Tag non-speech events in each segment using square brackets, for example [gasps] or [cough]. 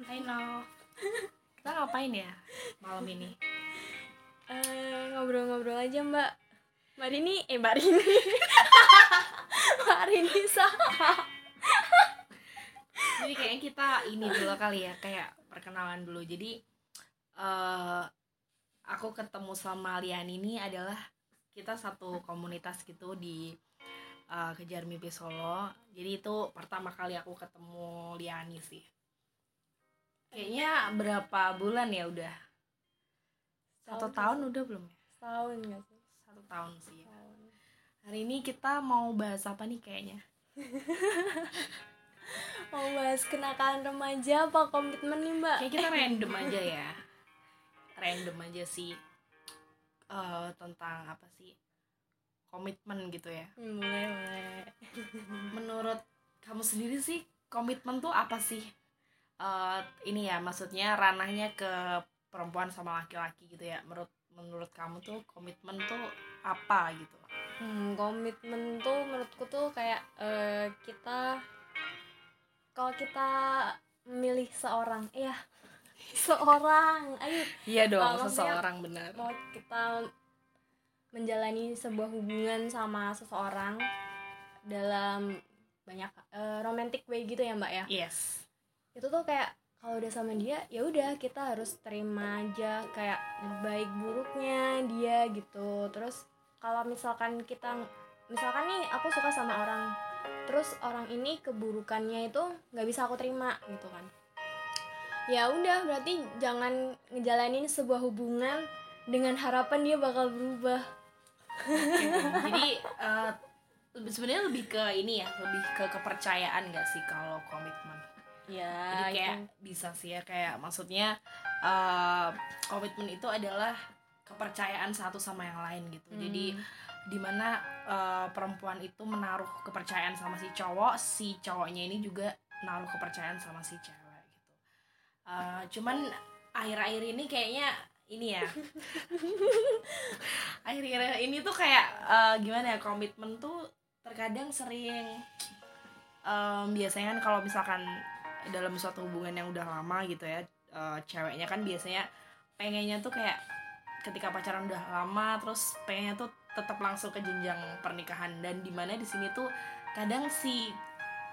Hai No. Kita ngapain ya malam ini? Eh, ngobrol-ngobrol aja mbak Mbak Rini, eh Mbak Rini [laughs] Mbak Rini sama Jadi kayaknya kita ini dulu kali ya, kayak perkenalan dulu. Jadi eh aku ketemu sama Lian ini adalah kita satu komunitas gitu di eh, Kejar Mimpi Solo. Jadi itu pertama kali aku ketemu Liani sih. Kayaknya berapa bulan ya udah? Satu Setahun tahun udah belum ya? Setahun gak sih? Satu tahun sih ya. Hari ini kita mau bahas apa nih kayaknya? [laughs] Mau bahas kenakalan remaja apa komitmen nih mbak? Kayak kita [laughs] random aja ya. Random aja sih. eh tentang apa sih? Komitmen gitu ya. Hmm, Boleh, boleh [laughs] Menurut kamu sendiri sih komitmen tuh apa sih? Eh ini ya maksudnya ranahnya ke perempuan sama laki-laki gitu ya. Menurut menurut kamu tuh komitmen tuh apa gitu? Hmm, komitmen tuh menurutku tuh kayak eh, kita kalau kita memilih seorang, iya [laughs] seorang, ayo Iya dong, maksudnya- seseorang benar. mau kita menjalani sebuah hubungan sama seseorang dalam banyak eh, romantic way gitu ya mbak ya Yes. Itu tuh kayak kalau udah sama dia ya udah kita harus terima aja kayak baik buruknya dia gitu terus kalau misalkan kita misalkan nih aku suka sama orang terus orang ini keburukannya itu nggak bisa aku terima gitu kan ya udah berarti jangan ngejalanin sebuah hubungan dengan harapan dia bakal berubah. Jadi lebih- sebenarnya lebih ke ini ya, lebih ke kepercayaan gak sih kalau komitmen? Ya Jadi kayak bisa sih ya kayak maksudnya eh, komitmen itu adalah kepercayaan satu sama yang lain gitu. Jadi di mana eh, perempuan itu menaruh kepercayaan sama si cowok, si cowoknya ini juga naruh kepercayaan sama si cewek gitu. Eh, cuman akhir-akhir ini kayaknya ini ya [laughs] akhir-akhir ini tuh kayak eh, gimana ya komitmen tuh terkadang sering em, biasanya kan kalau misalkan dalam suatu hubungan yang udah lama gitu ya eh, ceweknya kan biasanya pengennya tuh kayak ketika pacaran udah lama terus pengennya tuh tetap langsung ke jenjang pernikahan dan di mana di sini tuh kadang si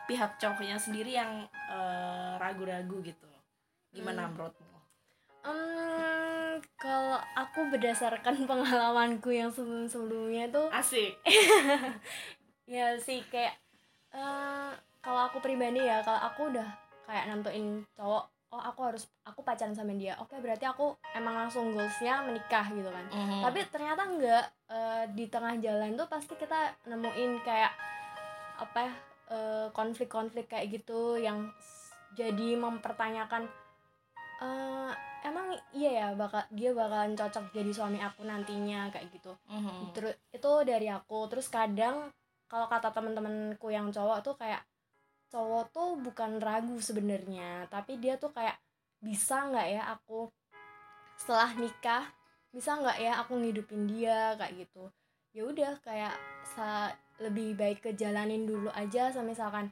pihak cowoknya sendiri yang eh, ragu-ragu gitu gimana Hmm. menurutmu? Em, kalau aku berdasarkan [laughs] pengalamanku yang sebelum-sebelumnya tuh Asik. [laughs] ya sih kayak eh kalau aku pribadi ya kalau aku udah kayak nentuin cowok oh aku harus aku pacaran sama dia. Oke berarti aku emang langsung goalsnya menikah gitu kan. Mhm. tapi ternyata enggak eh, di tengah jalan tuh pasti kita nemuin kayak apa ya eh, konflik-konflik kayak gitu yang jadi mempertanyakan eh, emang iya ya bakal dia bakalan cocok jadi suami aku nantinya? kayak gitu. Mhm. terus itu dari aku. Terus kadang kalau kata temen-temenku yang cowok tuh kayak cowok tuh bukan ragu sebenarnya tapi dia tuh kayak bisa nggak ya aku setelah nikah bisa nggak ya aku ngidupin dia kayak gitu ya udah kayak sa lebih baik kejalanin dulu aja sama misalkan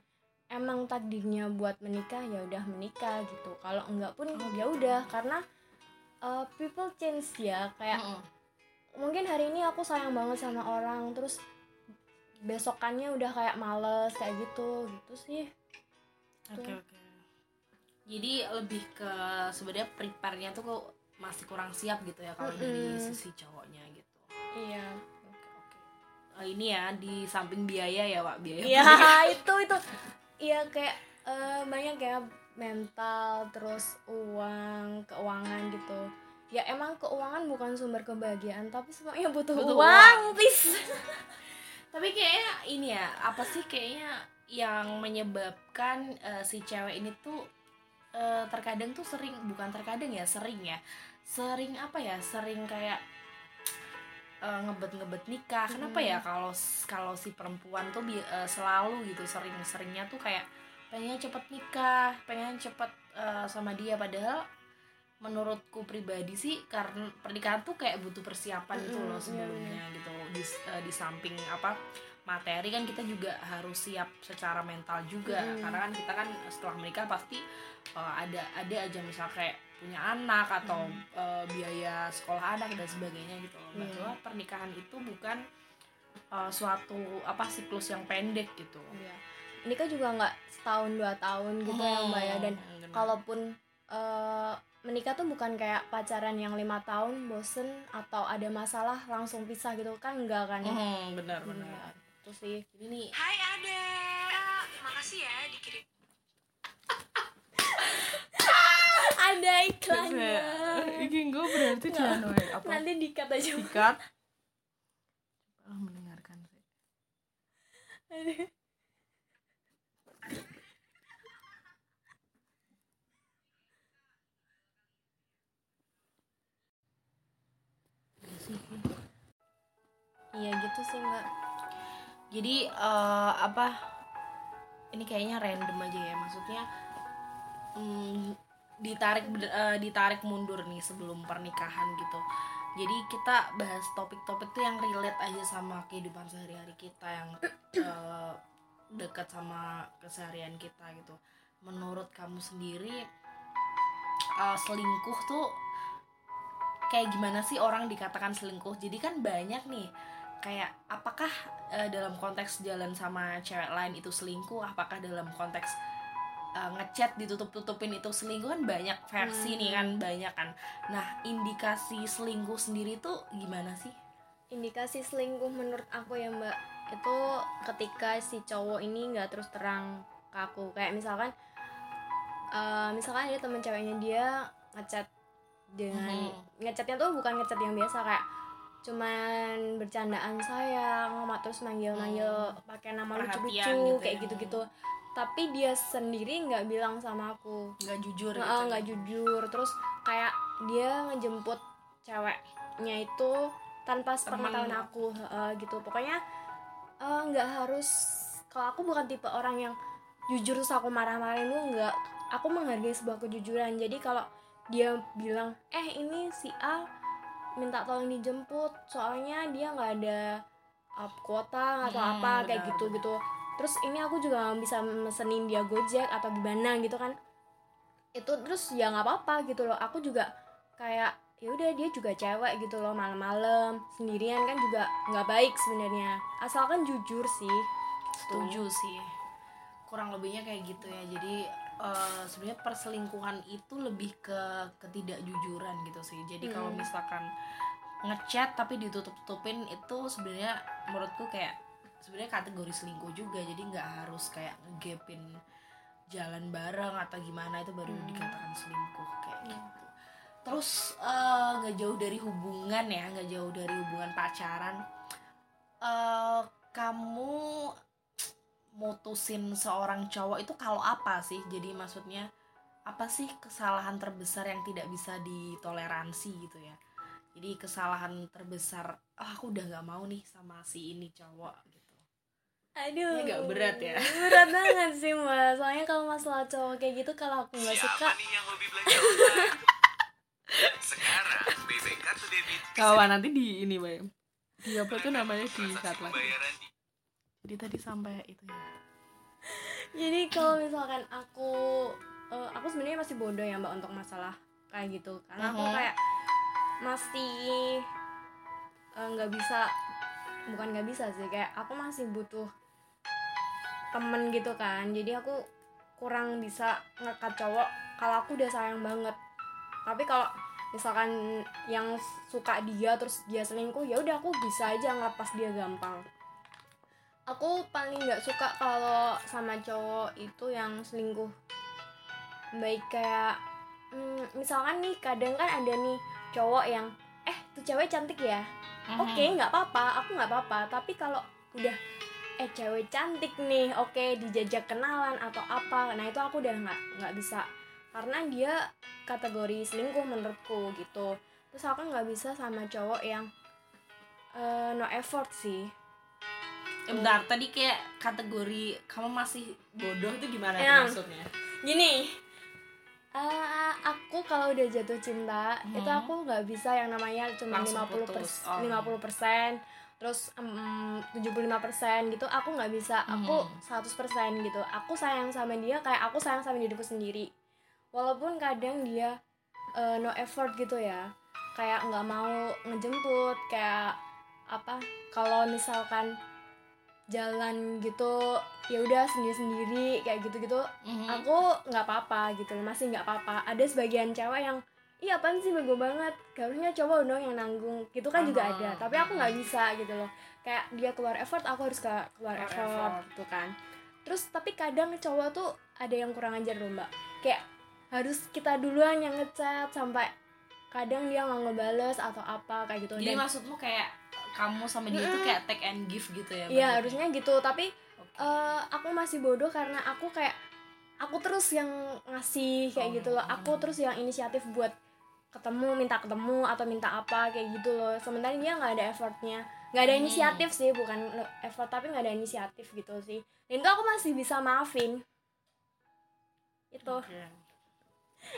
emang takdirnya buat menikah ya udah menikah gitu kalau enggak pun Oh, ya gitu. udah karena uh, people change ya kayak Mhm. mungkin hari ini aku sayang banget sama orang terus besokannya udah kayak males kayak gitu gitu sih Oke oke. Jadi lebih ke sebenarnya prepare-nya tuh kok masih kurang siap gitu ya kalau dari Mm-mm. sisi cowoknya gitu. iya Oke oke. Eh, ini ya di samping biaya ya pak biaya. iya [laughs] itu itu iya kayak eh, banyak ya mental terus uang keuangan gitu ya emang keuangan bukan sumber kebahagiaan tapi semuanya butuh, Butuh uang, uang. please [laughs] Tapi kayaknya ini ya apa sih kayaknya yang menyebabkan eh, si cewek ini tuh eh, terkadang tuh sering bukan terkadang ya sering ya. Sering apa ya? Sering kayak eh, ngebet-ngebet nikah. Kenapa Hmm. ya kalau kalau si perempuan tuh eh, selalu gitu sering-seringnya tuh kayak pengen cepet nikah pengen cepet eh, sama dia. Padahal menurutku pribadi sih karena pernikahan tuh kayak butuh persiapan gitu loh iya, sebelumnya gitu di, eh, di samping apa materi kan kita juga harus siap secara mental juga Hmm. karena kan kita kan setelah menikah pasti uh, ada ada aja misal kayak punya anak atau Hmm. uh, biaya sekolah anak dan sebagainya gitu loh. Iya. bahwa pernikahan itu bukan uh, suatu apa siklus yang pendek gitu Iya. Ini kan juga nggak setahun dua tahun gitu ya mbak ya dan Hmm, benar. kalaupun eh, menikah tuh bukan kayak pacaran yang lima tahun bosen atau ada masalah langsung pisah gitu. Kan enggak kan ya? Hmm, benar Iya, benar itu sih. Nih Hai Ade, makasih ya dikirim. [laughs] ada iklannya. Iki gue berarti jangan apa? Nanti dikat aja. Ikat oh, mendengarkan sih iya gitu sih mbak. Jadi eh, apa ini kayaknya random aja ya. Maksudnya mm, ditarik eh, ditarik mundur nih sebelum pernikahan gitu. Jadi kita bahas topik-topik tuh yang relate aja sama kehidupan sehari-hari kita yang eh, dekat sama keseharian kita gitu. Menurut kamu sendiri eh, selingkuh tuh kayak gimana sih orang dikatakan selingkuh? Jadi kan banyak nih kayak apakah eh, dalam konteks jalan sama cewek lain itu selingkuh apakah dalam konteks eh, ngechat ditutup-tutupin itu selingkuh kan banyak versi Hmm. nih kan banyak kan nah indikasi selingkuh sendiri tuh gimana sih indikasi selingkuh menurut aku ya mbak itu ketika si cowok ini nggak terus terang ke aku kayak misalkan eh, misalkan ada temen ceweknya dia ngechat dengan Mhm. ngechatnya tuh bukan ngechat yang biasa kayak cuman bercandaan sayang terus manggil manggil pakai nama lucu-lucu gitu kayak ya. gitu-gitu. Tapi dia sendiri nggak bilang sama aku. Nggak jujur nggak gitu nggak ya? jujur. Terus kayak dia ngejemput ceweknya itu tanpa sepengetahuan aku heeh, gitu. Pokoknya eh, nggak harus kalau aku bukan tipe orang yang jujur terus aku marah-marahin lu nggak. Aku menghargai sebuah kejujuran. Jadi kalau dia bilang eh ini si A minta tolong dijemput. Soalnya dia nggak ada uh, kuota atau Hmm, apa kayak benar, gitu gitu terus ini aku juga nggak bisa mesenin dia gojek atau gimana gitu kan. Itu terus ya nggak apa-apa gitu loh. Aku juga kayak ya udah dia juga cewek gitu loh malam-malam. Sendirian kan juga nggak baik sebenarnya. Asalkan jujur sih setuju sih. Kurang lebihnya kayak gitu ya. Jadi eh, sebenarnya perselingkuhan itu lebih ke ketidakjujuran gitu sih jadi kalau Hmm. misalkan ngechat tapi ditutup-tutupin itu sebenarnya menurutku kayak sebenarnya kategori selingkuh juga jadi nggak harus kayak ngegapin jalan bareng atau gimana itu baru Hmm. dikatakan selingkuh kayak Iya. gitu terus eh, nggak jauh dari hubungan ya nggak jauh dari hubungan pacaran eh kamu mutusin seorang cowok itu kalau apa sih? Jadi maksudnya apa sih kesalahan terbesar yang tidak bisa ditoleransi gitu ya? Jadi kesalahan terbesar "Ah, aku udah nggak mau nih sama si ini cowok gitu. Aduh. Ini agak berat ya. berat banget sih mbak. Soalnya kalau masalah cowok kayak gitu kalau aku nggak suka Siapa nih yang hobi belanja online? Sekarang BB Kartu Debit kawan nanti di ini bay di apa tuh namanya di saat lagi pembayaran di jadi tadi sampai itu ya? Jadi kalau misalkan aku eh, aku sebenarnya masih bodoh ya mbak untuk masalah kayak gitu. Karena aku Mhm. kayak masih eh, nggak bisa bukan nggak bisa sih kayak aku masih butuh temen gitu kan. Jadi aku kurang bisa ngekat cowok kalau aku udah sayang banget. Tapi kalau misalkan yang suka dia terus dia selingkuh ya udah aku bisa aja ngelepas dia gampang aku paling nggak suka kalau sama cowok itu yang selingkuh. Baik kayak mm, misalkan nih kadang kan ada nih cowok yang eh tuh cewek cantik ya? Oke nggak apa-apa aku nggak apa-apa. Tapi kalau udah eh cewek cantik nih oke dijajak kenalan atau apa. Nah itu aku udah nggak nggak bisa. Karena dia kategori selingkuh menurutku gitu. Terus aku nggak bisa sama cowok yang eh, no effort sih bentar tadi kayak kategori kamu masih bodoh itu gimana Yang. maksudnya gini eh, aku kalau udah jatuh cinta Hmm. itu aku nggak bisa yang namanya cuma 50 putus. Oh. 50 persen terus em, 75 persen gitu aku nggak bisa aku Hmm. 100 persen gitu aku sayang sama dia kayak aku sayang sama diriku sendiri walaupun kadang dia eh, no effort gitu ya kayak nggak mau ngejemput kayak apa kalau misalkan jalan gitu ya udah sendiri sendiri kayak gitu gitu Mhm. aku nggak apa-apa gitu loh masih nggak apa-apa. Ada sebagian cewek yang iya apaan sih bego banget? Harusnya cowok dong yang nanggung. Gitu kan juga Ah. ada tapi aku nggak bisa gitu loh. Kayak dia keluar effort aku harus ke- keluar Keluar effort, effort. gitu kan. Terus tapi kadang cowok tuh ada yang kurang ajar loh mbak. Kayak harus kita duluan yang ngechat sampai kadang dia nggak ngebales atau apa kayak gitu Jadi Dan- maksudmu kayak kamu sama dia tuh Mm-mm. kayak take and give gitu ya? Iya harusnya gitu tapi Oke. eh, aku masih bodoh karena aku kayak aku terus yang ngasih kayak Oh. gitu loh aku terus yang inisiatif buat ketemu minta ketemu atau minta apa kayak gitu loh sementara dia nggak ada effortnya nggak ada Hmm. inisiatif sih bukan effort tapi nggak ada inisiatif gitu sih dan itu aku masih bisa maafin itu Oke.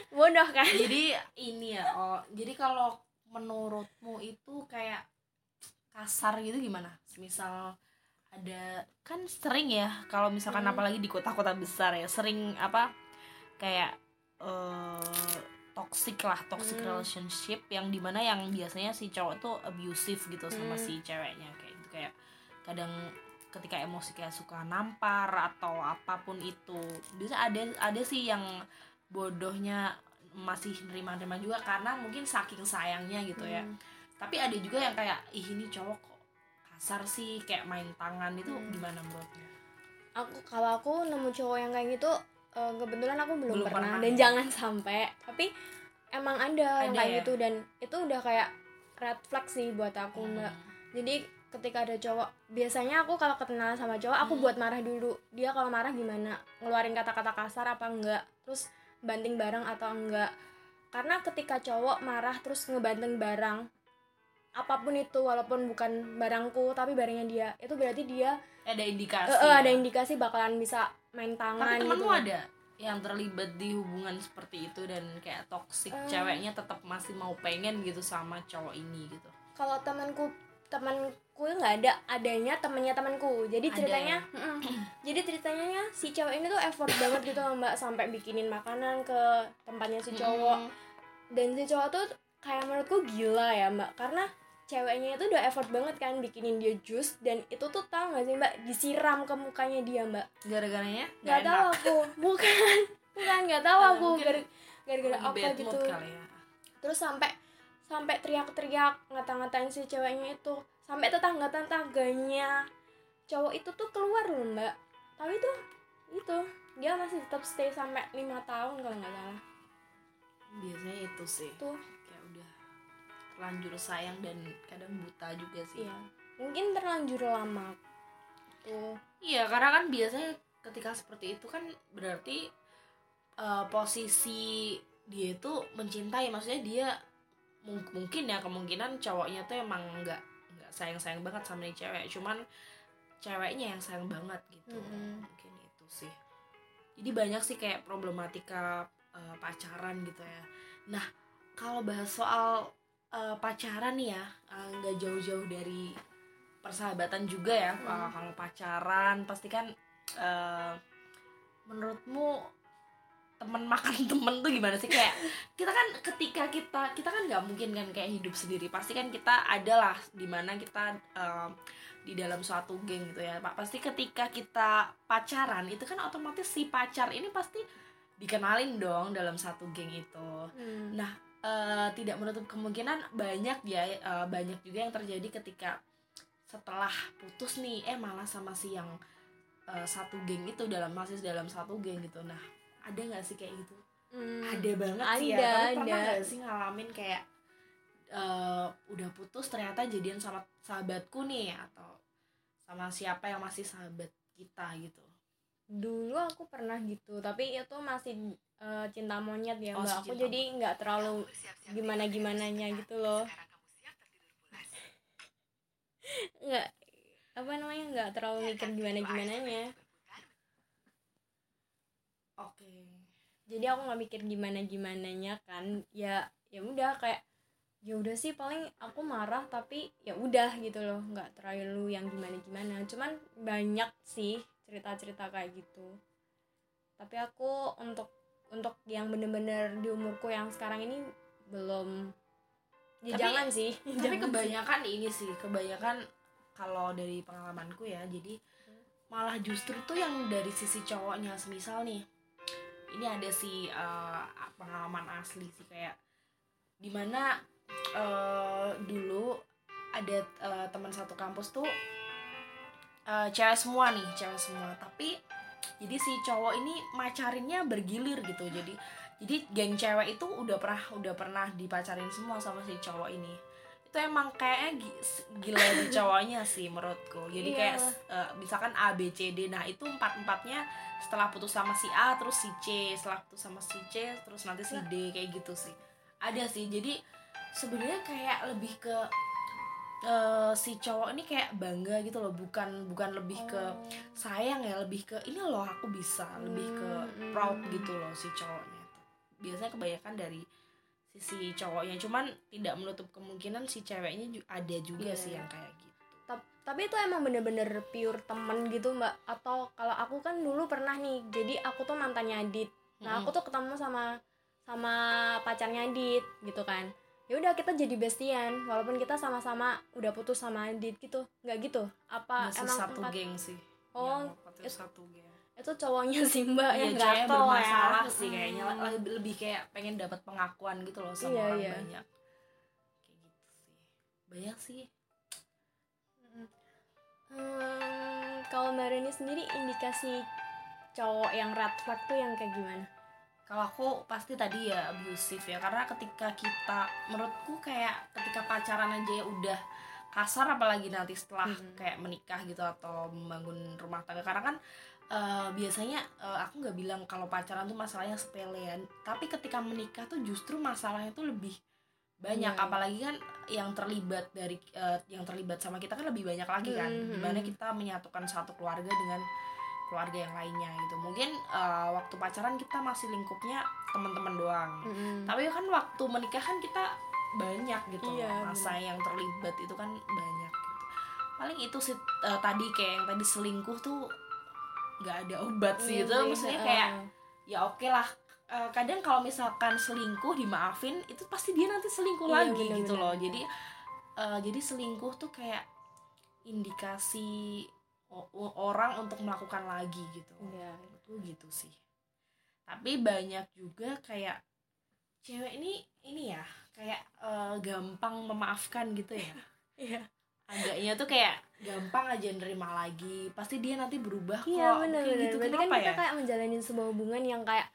Bodoh kan jadi ini ya oh jadi kalau menurutmu itu kayak kasar gitu gimana misal ada kan sering ya kalau misalkan Hmm. apalagi di kota-kota besar ya sering apa kayak eh toxic lah toxic Hmm. relationship yang di mana yang biasanya si cowok tuh abusive gitu sama Hmm. si ceweknya kayak gitu kayak kadang ketika emosi kayak suka nampar atau apa pun itu bisa ada ada sih yang bodohnya masih nerima-nerima juga karena mungkin saking sayangnya gitu ya Hmm. tapi ada juga yang kayak ih ini cowok kok kasar sih kayak main tangan itu Hmm. gimana menurutnya aku kalau aku nemu cowok yang kayak gitu eh, kebetulan aku belum, Belum pernah, pernah. dan jangan sampai tapi emang ada, yang kayak ya? gitu dan itu udah kayak red flag sih buat aku mbak Hmm. jadi ketika ada cowok biasanya aku kalau kenalan sama cowok aku Hmm. buat marah dulu dia kalau marah gimana ngeluarin kata-kata kasar apa enggak terus banting barang atau enggak karena ketika cowok marah terus ngebanting barang apa pun itu walaupun bukan barangku tapi barangnya dia itu berarti dia ada indikasi ya. ada indikasi bakalan bisa main tangan tapi gitu temenmu ada yang terlibat di hubungan seperti itu dan kayak toxic Eh. ceweknya tetap masih mau pengen gitu sama cowok ini gitu kalau temanku temanku nggak ada adanya temennya temanku. Jadi Ada. ceritanya ya? Mm-mm. jadi ceritanya si cewek ini tuh effort banget gitu mbak sampai bikinin makanan ke tempatnya si cowok. Mm. dan si cowok tuh kayak menurutku gila ya mbak karena ceweknya itu udah effort banget kan bikinin dia jus dan itu tuh tau gak sih mbak disiram ke mukanya dia mbak? Gara-garanya nggak tahu aku. [laughs] Bukan. Bukan nggak tahu Eh, aku. gara-gara apa gitu. ya. Terus sampai sampai teriak-teriak ngata-ngatain si ceweknya itu. Sampai tetangga-tetangganya. Cowok itu tuh keluar loh mbak. Tapi tuh itu dia masih tetap stay sampai lima tahun kalau nggak salah. Biasanya itu sih. Tuh kayak udah terlanjur sayang dan kadang buta juga sih. Iya. Mungkin terlanjur lama. Tuh. Iya, karena kan biasanya ketika seperti itu kan berarti eh, posisi dia itu mencintai, maksudnya dia mung- mungkin ya kemungkinan cowoknya tuh emang nggak nggak sayang sayang banget sama nih cewek, cuman ceweknya yang sayang banget gitu, Mm-mm. mungkin itu sih. Jadi banyak sih kayak problematika eh, pacaran gitu ya. Nah, kalau bahas soal eh, pacaran nih ya, eh, nggak jauh-jauh dari persahabatan juga ya uh, kalau pacaran pasti kan uh, menurutmu temen makan [laughs] temen tuh gimana sih kayak kita kan ketika kita kita kan nggak mungkin kan kayak hidup sendiri pasti kan kita adalah di mana kita uh, di dalam suatu geng gitu ya pak pasti ketika kita pacaran itu kan otomatis si pacar ini pasti dikenalin dong dalam satu geng itu Hmm. Nah, eh, tidak menutup kemungkinan banyak ya eh, banyak juga yang terjadi ketika setelah putus nih eh malah sama si yang eh, satu geng itu dalam masih dalam satu geng gitu. Nah, ada nggak sih kayak gitu? Hmm. Ada banget sih ya. Ada, Tapi pernah ada. nggak sih ngalamin kayak eh, udah putus ternyata jadian sama sahabatku nih atau sama siapa yang masih sahabat kita gitu. dulu aku pernah gitu tapi itu masih eh, cinta monyet ya Oh, mbak aku jadi nggak terlalu gimana gimananya gitu loh nggak apa namanya nggak terlalu mikir gimana gimananya Oke. Jadi aku nggak mikir gimana gimana nya kan. Ya ya udah kayak ya udah sih paling aku marah tapi ya udah gitu loh. Nggak terlalu yang gimana gimana cuman banyak sih cerita cerita kayak gitu. Tapi aku untuk untuk yang bener-bener di umurku yang sekarang ini belum. Ya Tapi- jangan sih. tapi [laughs] Jangan sih. kebanyakan ini sih kebanyakan kalau dari pengalamanku ya. Jadi malah justru tuh yang dari sisi cowoknya. Semisal nih ini ada sih eh, pengalaman asli sih kayak di mana eh, dulu ada eh, teman satu kampus tuh eh, cewek semua nih cewek semua. Tapi jadi si cowok ini macarinnya bergilir gitu. Jadi jadi geng cewek itu udah pernah udah pernah dipacarin semua sama si cowok ini itu emang kayaknya gi- gila di cowoknya sih menurutku. Jadi Iya. kayak eh, misalkan A B C D. Nah itu empat empatnya setelah putus sama si A terus si C. Setelah putus sama si C terus nanti si D. Kayak gitu sih. Ada sih. Jadi sebenarnya kayak lebih ke eh, si cowok ini kayak bangga gitu loh. Bukan bukan lebih ke Oh. sayang ya. Lebih ke ini loh aku bisa. Lebih ke Hmm, proud hmm. gitu loh si cowoknya. Biasanya kebanyakan dari sisi cowoknya. Cuman tidak menutup kemungkinan si ceweknya ada juga Iya. sih yang kayak gitu. Tap- tapi itu emang bener-bener pure temen gitu mbak. Atau kalau aku kan dulu pernah nih jadi aku tuh mantannya Adit. Nah aku tuh ketemu sama sama pacarnya Adit gitu kan. Ya udah kita jadi bestian walaupun kita sama-sama udah putus sama Adit gitu. Nggak gitu? Apa masih emang satu empat- geng sih. Oh, it- satu geng itu cowoknya sih mbak Iya, yang ceweknya gatel bermasalah ya. sih kayaknya Mm. lebih, lebih kayak pengen dapat pengakuan gitu loh sama Iya, orang iya. banyak kayak gitu sih banyak sih Hmm, kalau mbak Reni sendiri indikasi cowok yang red flag tuh yang kayak gimana kalau aku pasti tadi ya abusive ya karena ketika kita menurutku kayak ketika pacaran aja ya udah kasar apalagi nanti setelah Mhm. kayak menikah gitu atau membangun rumah tangga karena kan eh, biasanya eh, aku nggak bilang kalau pacaran tuh masalahnya sepelean tapi ketika menikah tuh justru masalahnya tuh lebih banyak. Iya. apalagi kan yang terlibat dari eh, yang terlibat sama kita kan lebih banyak lagi kan. Mhm. di mana kita menyatukan satu keluarga dengan keluarga yang lainnya gitu. Mungkin eh, waktu pacaran kita masih lingkupnya teman-teman doang. Tapi kan waktu menikah kan kita banyak gitu loh. masa yang terlibat itu kan banyak gitu. Paling itu sih eh, tadi kayak yang tadi selingkuh tuh nggak ada obat sih Iya itu sih, maksudnya heeh. kayak ya oke lah Eh, kadang kalau misalkan selingkuh dimaafin itu pasti dia nanti selingkuh Iya, lagi bener-bener. gitu loh jadi eh, jadi selingkuh tuh kayak indikasi orang untuk melakukan lagi gitu Iya. itu gitu sih tapi banyak juga kayak cewek ini ini ya kayak eh, gampang memaafkan gitu ya [laughs] Iya. agaknya tuh kayak gampang aja nerima lagi. Pasti dia nanti berubah kok. Iya benar kayak benar. gitu. Berarti kan kenapa kita ya? kayak menjalani sebuah hubungan yang kayak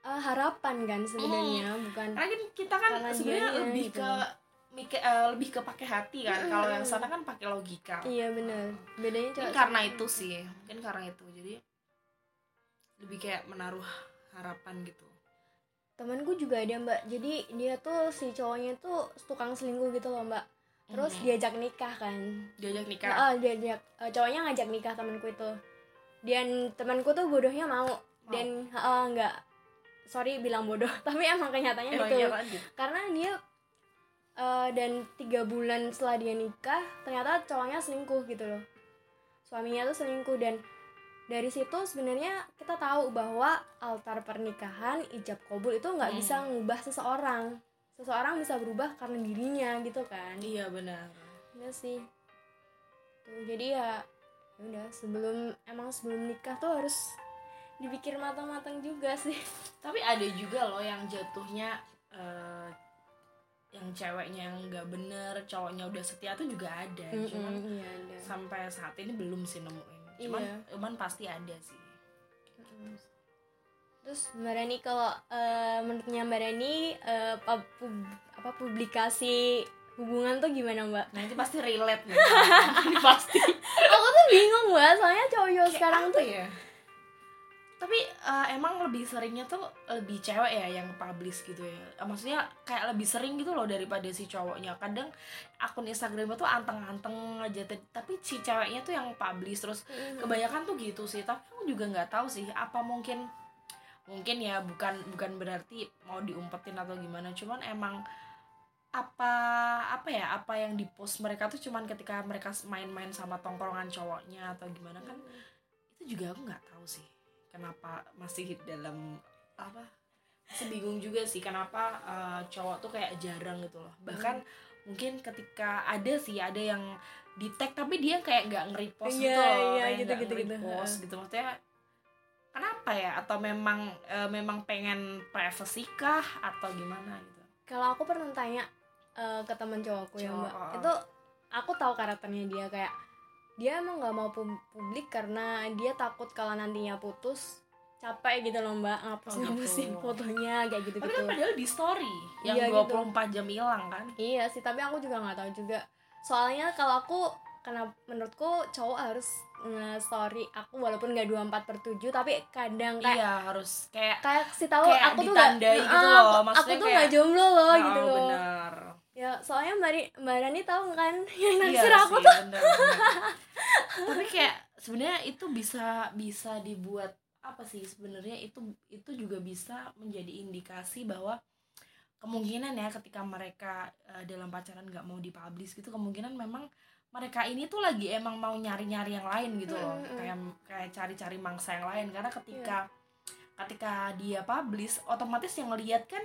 eh, harapan kan sebenarnya bukan karena kan kita kan sebenarnya lebih gitu. ke mikir eh, lebih ke pakai hati kan. Kalau yang sana kan pakai logika. Iya benar. Bedanya cowok karena itu sih. Mungkin karena itu. Jadi lebih kayak menaruh harapan gitu. Temanku juga ada mbak. Jadi dia tuh si cowoknya tuh tukang selingkuh gitu loh mbak. Terus Mhm. diajak nikah kan. diajak nikah Nah, diajak eh, cowoknya ngajak nikah temanku itu. Dan temanku tuh bodohnya mau. Dan eh, nggak sorry bilang bodoh [laughs] tapi emang kenyataannya Emang gitu. iya lanjut. karena dia eh, dan tiga bulan setelah dia nikah ternyata cowoknya selingkuh gitu loh suaminya tuh selingkuh dan dari situ sebenarnya kita tahu bahwa altar pernikahan ijab kabul itu nggak Hmm. bisa ngubah seseorang seseorang bisa berubah karena dirinya gitu kan. Iya benar. Iya sih. Tuh jadi ya ya udah sebelum emang sebelum nikah tuh harus dipikir matang-matang juga sih. Tapi ada juga loh yang jatuhnya eh, yang ceweknya yang nggak bener cowoknya udah setia tuh juga ada. Cuman Mm-mm, iya ada. sampai saat ini belum sih nemuin. Cuman Iya. cuman pasti ada sih. Mm-mm. Terus Mbak Rani kalau eh, menurutnya Mbak Rani eh, pub- pub- apa publikasi hubungan tuh gimana Mbak? nanti pasti relate nih. [laughs] Pasti. Aku tuh bingung Mbak, soalnya cowok sekarang tuh ya? Tapi eh, emang lebih seringnya tuh lebih cewek ya yang publish gitu ya? Maksudnya kayak lebih sering gitu loh daripada si cowoknya. Kadang akun Instagramnya tuh anteng-anteng aja tapi si ceweknya tuh yang publish. Terus kebanyakan tuh gitu sih. Tapi aku juga nggak tahu sih apa mungkin mungkin ya bukan bukan berarti mau diumpetin atau gimana cuman emang apa apa ya apa yang di post mereka tuh cuman ketika mereka main-main sama tongkrongan cowoknya atau gimana kan itu juga aku nggak tahu sih kenapa masih dalam apa masih bingung juga sih kenapa uh, cowok tuh kayak jarang gitu loh. Bahkan mungkin ketika ada sih ada yang di tag tapi dia kayak nggak nge-repost Iya, gitu loh iya, kayak gitu, gitu, gitu. gitu. Maksudnya kenapa ya? Atau memang eh, memang pengen privacy kah? Atau gimana gitu? Kalau aku pernah tanya eh, ke teman cowokku ya Cowok, mbak. Oh. itu aku tahu karakternya dia kayak dia emang nggak mau pub- publik karena dia takut kalau nantinya putus capek gitu loh mbak ngapus Oh, gitu. ngapusin fotonya kayak gitu tapi gitu kan padahal di story yang Iya, gitu. 24 jam hilang kan? Iya sih tapi aku juga nggak tahu juga. Soalnya kalau aku karena menurutku cowok harus nge-story aku walaupun nggak 24 per 7 tapi kadang kayak iya harus kayak kayak si tahu Kayak aku tuh ditandai gitu loh, aku- aku tuh kayak- nggak jomblo loh oh, gitu loh. benar. Ya soalnya mbak mbak Rani tahu kan [laughs] yang naksir Iya aku sih, tuh. bener, bener. tapi kayak sebenarnya itu bisa bisa dibuat apa sih? Sebenarnya itu itu juga bisa menjadi indikasi bahwa kemungkinan ya ketika mereka eh, dalam pacaran nggak mau dipublish gitu kemungkinan memang mereka ini tuh lagi emang mau nyari-nyari yang lain gitu loh. Mm, mm, mm. kayak kayak cari-cari mangsa yang lain. Karena ketika ketika dia publish otomatis yang ngeliat kan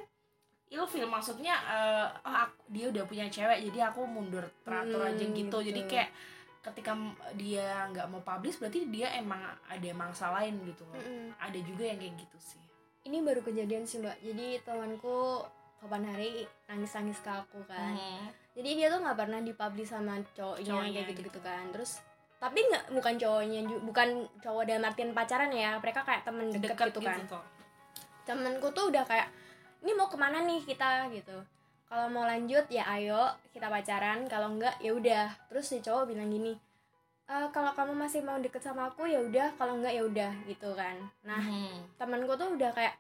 ilfil. Maksudnya eh, oh aku- dia udah punya cewek jadi aku mundur teratur Hmm, aja gitu. Jadi kayak ketika dia nggak mau publish berarti dia emang ada mangsa lain gitu loh. Mm-mm. ada juga yang kayak gitu sih. Ini baru kejadian sih mbak. Jadi temanku kapan hari nangis nangis ke aku kan. Hmm. Jadi dia tuh nggak pernah dipublish sama cowoknya, Cowoknya kayak gitu gitu. gitu. kan. Terus tapi nggak bukan cowoknya bukan cowok dalam artian pacaran ya. Mereka kayak temen deket, dekat gitu kan. tuh. Temenku tuh udah kayak ini mau ke mana nih kita? gitu. Kalau mau lanjut ya ayo kita pacaran. Kalau enggak ya udah. Terus si cowok bilang gini "E, kalau kamu masih mau deket sama aku ya udah. Kalau enggak ya udah. Gitu kan. Nah Hmm. temanku tuh udah kayak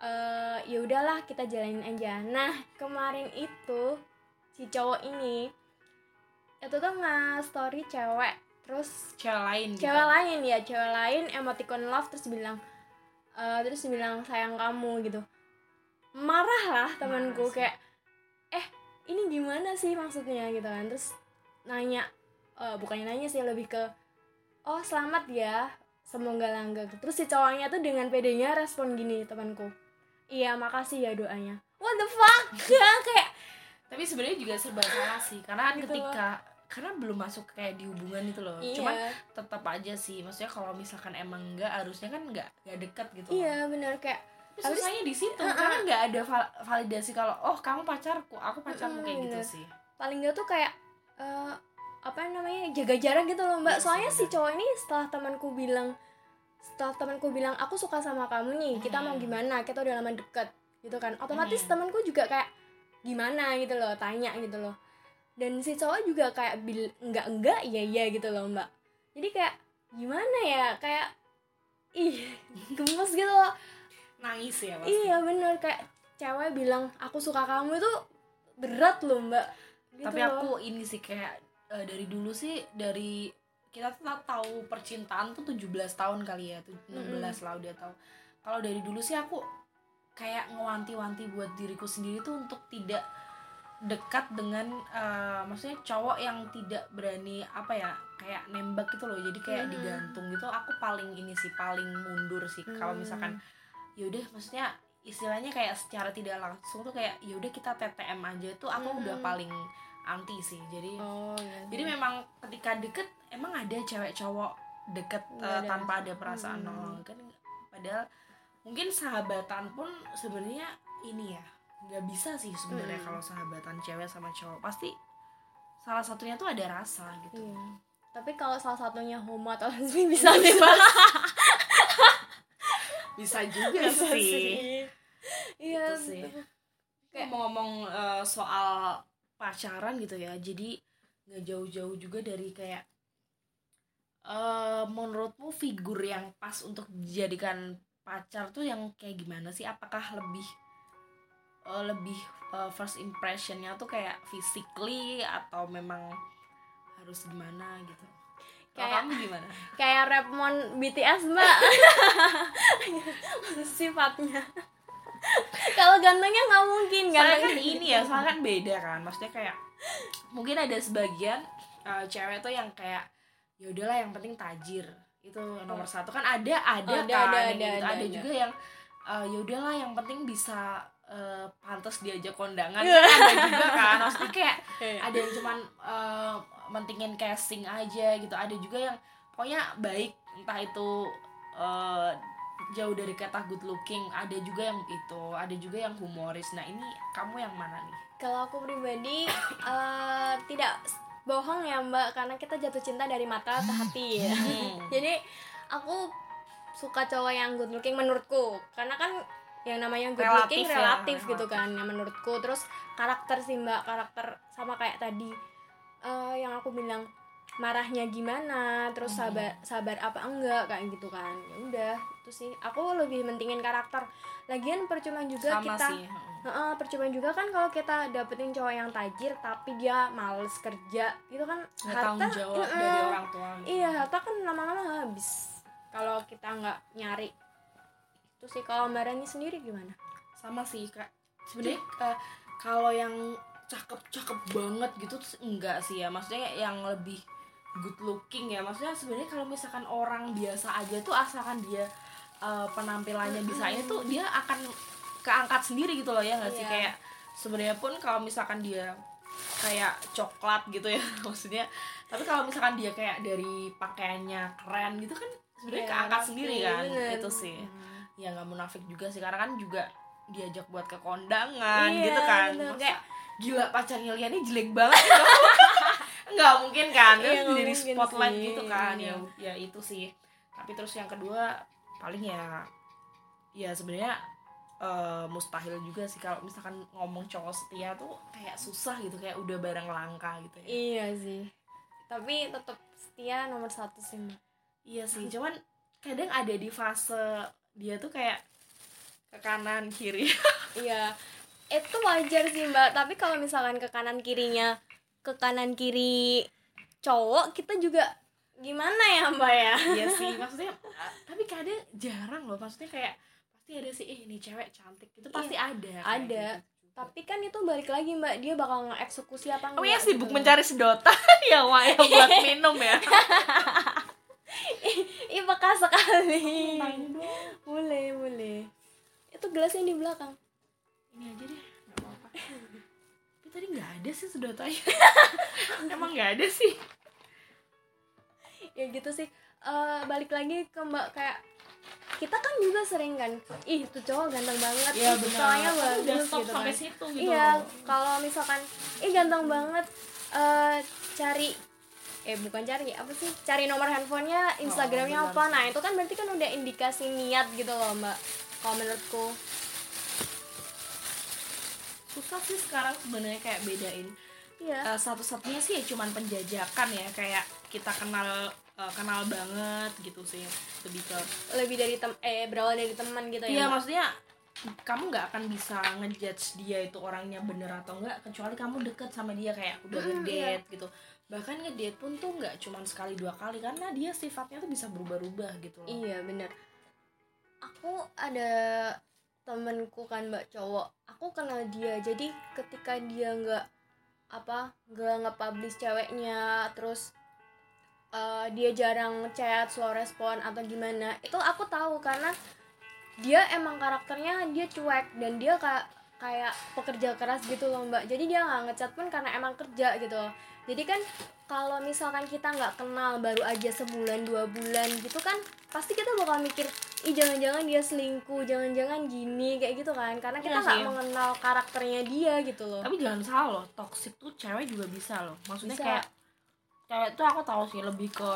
eh ya udahlah kita jalanin aja. Nah kemarin itu si cowok ini. Itu tuh nge story cewek terus cewek lain gitu. cewek lain ya cewek lain emoticon love terus bilang eh terus bilang sayang kamu gitu. Marah lah temanku kayak eh ini gimana sih maksudnya? gitu kan. Terus nanya eh bukannya nanya sih lebih ke oh selamat ya semoga langgeng. Terus si cowoknya tuh dengan pedenya respon gini temanku. Iya makasih ya doanya. What the fuck? Ya [laughs] kayak tapi sebenarnya juga serba salah sih karena kan Gitu ketika karena belum masuk kayak di hubungan itu loh iya cuman tetap aja sih maksudnya kalau misalkan emang enggak harusnya kan enggak enggak dekat gitu loh. iya bener kayak Tapi Habis- susahnya di situ Uh-uh. karena nggak ada val- validasi kalau oh kamu pacarku aku pacarmu Mm-mm, kayak gitu bener. sih paling nggak tuh kayak eh, apa namanya jaga jarak gitu loh mbak Iya sih, soalnya si cowok ini setelah temanku bilang setelah temanku bilang aku suka sama kamu nih kita mau Hmm. gimana kita udah lama deket gitu kan otomatis Hmm. temanku juga kayak gimana gitu loh tanya gitu loh. Dan si cowok juga kayak bil enggak enggak iya iya gitu loh mbak. Jadi kayak gimana ya? Kayak ih [laughs] gemes gitu loh. Nangis ya pasti. Iya bener. Kayak cewek bilang aku suka kamu itu berat loh mbak. Gitu tapi loh. aku ini sih kayak eh, dari dulu sih dari kita tuh tahu percintaan tuh 17 tahun kali ya tuh 16 lah udah tahu. Kalau dari dulu sih aku kayak ngewanti-wanti buat diriku sendiri tuh untuk tidak dekat dengan eh, maksudnya cowok yang tidak berani apa ya kayak nembak gitu loh jadi kayak Mhm. digantung gitu aku paling ini sih paling mundur sih kalau Hmm. misalkan yaudah maksudnya istilahnya kayak secara tidak langsung tuh kayak yaudah kita TTM aja tuh aku Mhm. udah paling anti sih jadi oh iya jadi memang ketika deket emang ada cewek cowok deket Nggak ada. tanpa ada perasaan Hmm. nol kan padahal mungkin sahabatan pun sebenarnya ini ya nggak bisa sih sebenarnya Hmm. kalau sahabatan cewek sama cowok. Pasti salah satunya tuh ada rasa gitu. Iya. Tapi kalau salah satunya homo atau lesbi bisa nih mbak [laughs] bisa. Juga Bisa sih. Iya. Gitu sih. Kayak ngomong-ngomong eh, soal pacaran gitu ya jadi nggak jauh-jauh juga dari kayak eh menurutmu figur yang pas untuk dijadikan pacar tuh yang kayak gimana sih? Apakah lebih eh, lebih eh, first impressionnya tuh kayak physically atau memang harus gimana gitu? Kayak kamu gimana? [laughs] kayak Rapmon BTS mbak. [laughs] Sifatnya. Kalau gantengnya nggak mungkin soalnya kan ini ya soalnya kan beda kan. Maksudnya kayak mungkin ada sebagian uh, cewek tuh yang kayak ya udahlah yang penting tajir itu nomor satu. Kan ada ada, Ada, kan ada, gitu. ada, ada ada. juga yang uh, ya udahlah yang penting bisa uh, pantas diajak kondangan. [laughs] Kan ada juga kan. Maksudnya kayak Iya. ada yang cuman uh, mentingin casing aja gitu. Ada juga yang pokoknya baik. Entah itu uh, jauh dari kata good looking. Ada juga yang itu. Ada juga yang humoris. Nah ini kamu yang mana nih? Kalau aku pribadi eh, tidak bohong ya mbak karena kita jatuh cinta dari mata ke hati. Ya Hmm. [laughs] jadi aku suka cowok yang good looking menurutku. Karena kan yang namanya good Relatif looking ya, relatif relatif. gitu kan yang menurutku. Terus karakter sih mbak karakter sama kayak tadi. Eh, yang aku bilang marahnya gimana terus Hmm. sabar sabar apa enggak kayak gitu kan. Ya udah itu sih. Aku lebih mentingin karakter. Lagian percuma juga sama kita sih heeh. Heeh, percuma juga kan kalau kita dapetin cowok yang tajir tapi dia males kerja itu kan nggak tanggung jawab Heeh. dari orang tua gitu. iya harta kan lama-lama habis kalau kita nggak nyari itu sih kalau mbak Rani sendiri gimana sama sih kak sebenarnya eh, kalau yang cakep cakep banget gitu tuh enggak sih ya maksudnya yang lebih good looking ya maksudnya sebenarnya kalau misalkan orang biasa aja tuh asalkan dia eh, penampilannya bisa ini tuh dia akan keangkat sendiri gitu loh ya nggak sih Iya. kayak sebenarnya pun kalau misalkan dia kayak coklat gitu ya [laughs] maksudnya tapi kalau misalkan dia kayak dari pakaiannya keren gitu kan sebenarnya Iya, keangkat rapi, sendiri kan bener. itu sih Hmm. ya nggak munafik juga sih karena kan juga diajak buat ke kondangan Iya, gitu kan bener. Kayak- gila pacarnya Liani jelek banget gitu [laughs] nggak mungkin kan terus Iya, jadi spotlight sih. gitu kan ya Iya. ya itu sih tapi terus yang kedua paling ya ya sebenarnya eh, mustahil juga sih. Kalau misalkan ngomong cowok setia tuh kayak susah gitu kayak udah barang langka gitu ya. Iya sih. Tapi tetap setia nomor satu sih mbak. Iya sih cuman kadang ada di fase dia tuh kayak ke kanan kiri. [laughs] Iya. Itu wajar sih mbak. Tapi kalau misalkan ke kanan kirinya ke kanan kiri cowok kita juga gimana ya mbak ya? Iya sih, [laughs] maksudnya uh, tapi kadang jarang loh, maksudnya kayak pasti ada sih, eh ini cewek cantik, itu pasti ada. kayak Ada. gitu. tapi kan itu balik lagi mbak dia bakal ngeeksekusi apa enggak Kamu ya sibuk gitu. mencari sedotan [laughs] ya, Wak, ya buat [laughs] minum ya. ih bekas sekali boleh boleh itu gelasnya di belakang Ini aja deh, nggak apa-apa. Tapi tadi nggak ada sih sedotannya. [laughs] Emang nggak ada sih. ya gitu sih Eh, balik lagi ke mbak kayak kita kan juga sering kan ih tuh cowok ganteng banget Iya ih, cowoknya bagus udah stop gitu sampai kan. situ gitu. iya kalau misalkan ih ganteng banget eh cari eh bukan cari apa sih cari nomor handphonenya instagramnya benar apa nah itu kan berarti kan udah indikasi niat gitu loh mbak kalau menurutku Susah sih sekarang sebenarnya kayak bedain. iya Eh, satu-satunya sih ya cuman penjajakan ya, kayak kita kenal eh, kenal banget gitu sih lebih ke lebih dari tem eh berawal dari teman gitu Iya ya Mbak? maksudnya kamu nggak akan bisa ngejudge dia itu orangnya bener atau enggak kecuali kamu deket sama dia kayak udah Mm, ngedate gitu. Bahkan ngedate pun tuh nggak cuma sekali dua kali karena dia sifatnya tuh bisa berubah-ubah gitu loh. Iya bener. Aku ada temenku kan mbak cowok. Aku kenal dia jadi ketika dia nggak apa nggak nge-publish ceweknya terus eh, dia jarang chat slow respon atau gimana. Itu aku tahu karena dia emang karakternya dia cuek dan dia kayak kayak pekerja keras gitu loh mbak. Jadi dia nggak ngechat pun karena emang kerja gitu loh. Jadi kan kalau misalkan kita nggak kenal baru aja sebulan dua bulan gitu kan pasti kita bakal mikir ih jangan-jangan dia selingkuh jangan-jangan gini kayak gitu kan. Karena kita Iya nggak sih. mengenal karakternya dia gitu loh. Tapi jangan salah loh toxic tuh cewek juga bisa loh. Maksudnya Bisa. kayak cewek tuh aku tahu sih lebih ke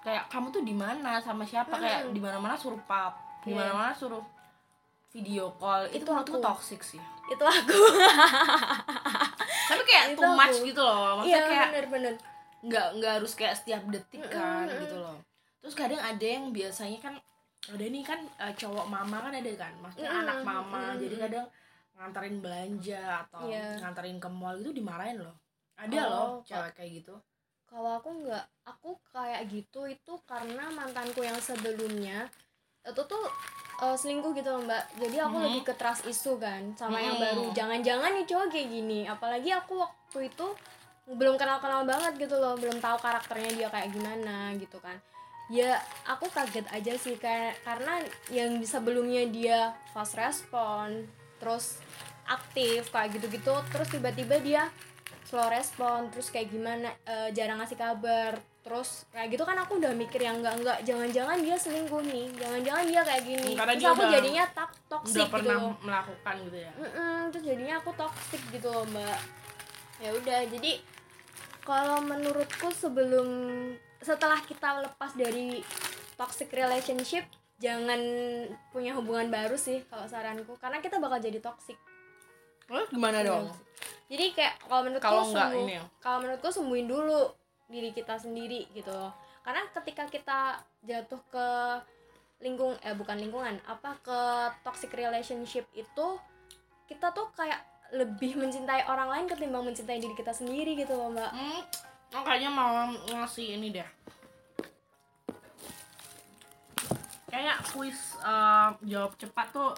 kayak kamu tuh di mana sama siapa kayak Mm-mm. di mana mana suruh pap di Iya. mana mana suruh video call itu, Itu menurutku aku. toxic sih itu aku [laughs] tapi kayak Itu too much aku. gitu loh maksudnya iya kayak bener-bener nggak nggak harus kayak setiap detik kan Mm-mm. gitu loh terus kadang ada yang biasanya kan ada nih kan eh, cowok mama kan ada kan maksudnya Mm-mm. anak mama Mm-mm. jadi kadang nganterin belanja atau Iya. nganterin ke mall gitu dimarahin loh ada Oh, loh cewek kayak gitu kalau aku nggak aku kayak gitu itu karena mantanku yang sebelumnya itu tuh eh, selingkuh gitu loh mbak. Jadi aku Mhm. lebih ke trust isu kan sama yang Mhm. baru. Jangan-jangan nih cowok kayak gini. Apalagi aku waktu itu belum kenal-kenal banget gitu loh. Belum tahu karakternya dia kayak gimana gitu kan. Ya aku kaget aja sih kayak karena yang sebelumnya dia fast respon terus aktif kayak gitu-gitu terus tiba-tiba dia slow respon terus kayak gimana eh, jarang ngasih kabar. Terus kayak gitu kan aku udah mikir yang enggak enggak jangan-jangan dia selingkuh nih jangan-jangan dia kayak gini. Karena terus dia aku udah- jadinya tak toxic udah gitu pernah loh. melakukan gitu ya? Mm-mm, terus jadinya aku toxic gitu loh mbak. Ya udah jadi kalau menurutku sebelum setelah kita lepas dari toxic relationship jangan punya hubungan baru sih kalau saranku. Karena kita bakal jadi toxic Lo gimana dong? Jadi kayak kalau menurutku kalau nggak sembuh- ini ya? kalau menurutku sembuhin dulu diri kita sendiri gitu loh. Karena ketika kita jatuh ke lingkung eh bukan lingkungan apa ke toxic relationship itu kita tuh kayak lebih mencintai orang lain ketimbang mencintai diri kita sendiri gitu loh mbak. Hmm, kayaknya mau ngasih ini deh. Kayak kuis eh, jawab cepat tuh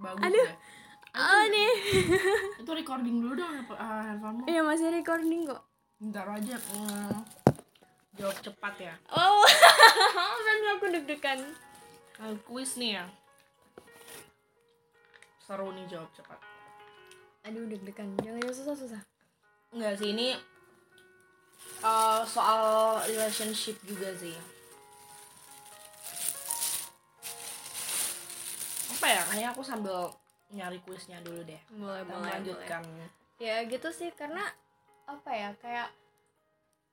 bagus Aduh. deh ah nih [laughs] itu recording dulu dong uh, handphonemu. Iya masih recording kok. Bentar aja jawab cepat ya. Oh [laughs] kan aku deg-degan. Nah, kuis nih ya. Seru nih jawab cepat. Aduh deg-degan. Jangan yang susah-susah Enggak sih ini eh, soal relationship juga sih. Apa ya? Kayaknya aku sambil nyari kuisnya dulu deh. boleh Kita boleh ya gitu sih karena apa ya kayak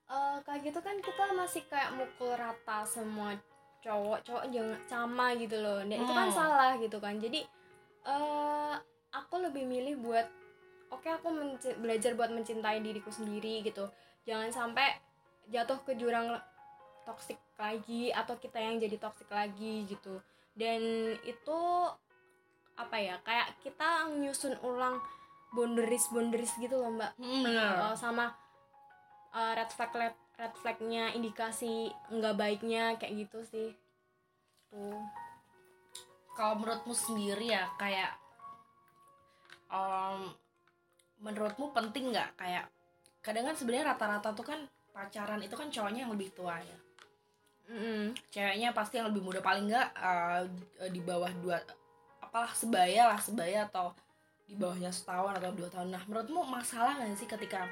eh kayak gitu kan kita masih kayak mukul rata semua cowok cowok jangan sama gitu loh. Dan itu kan Hmm. salah gitu kan. Jadi eh aku lebih milih buat oke aku menci- belajar buat mencintai diriku sendiri gitu. Jangan sampai jatuh ke jurang toksik lagi atau kita yang jadi toksik lagi gitu. Dan itu apa ya kayak kita nyusun ulang boundaries boundaries gitu loh mbak Hmm, bener. Uh, sama uh, red flag red, red flagnya indikasi nggak baiknya kayak gitu sih tuh Kalau menurutmu sendiri ya kayak em, menurutmu penting nggak kayak kadang kan sebenarnya rata-rata tuh kan pacaran itu kan cowoknya yang lebih tua ya. Mm-mm. ceweknya pasti yang lebih muda paling nggak uh, di bawah dua apalah sebaya lah sebaya atau di bawahnya setahun atau dua tahun. Nah menurutmu masalah nggak sih ketika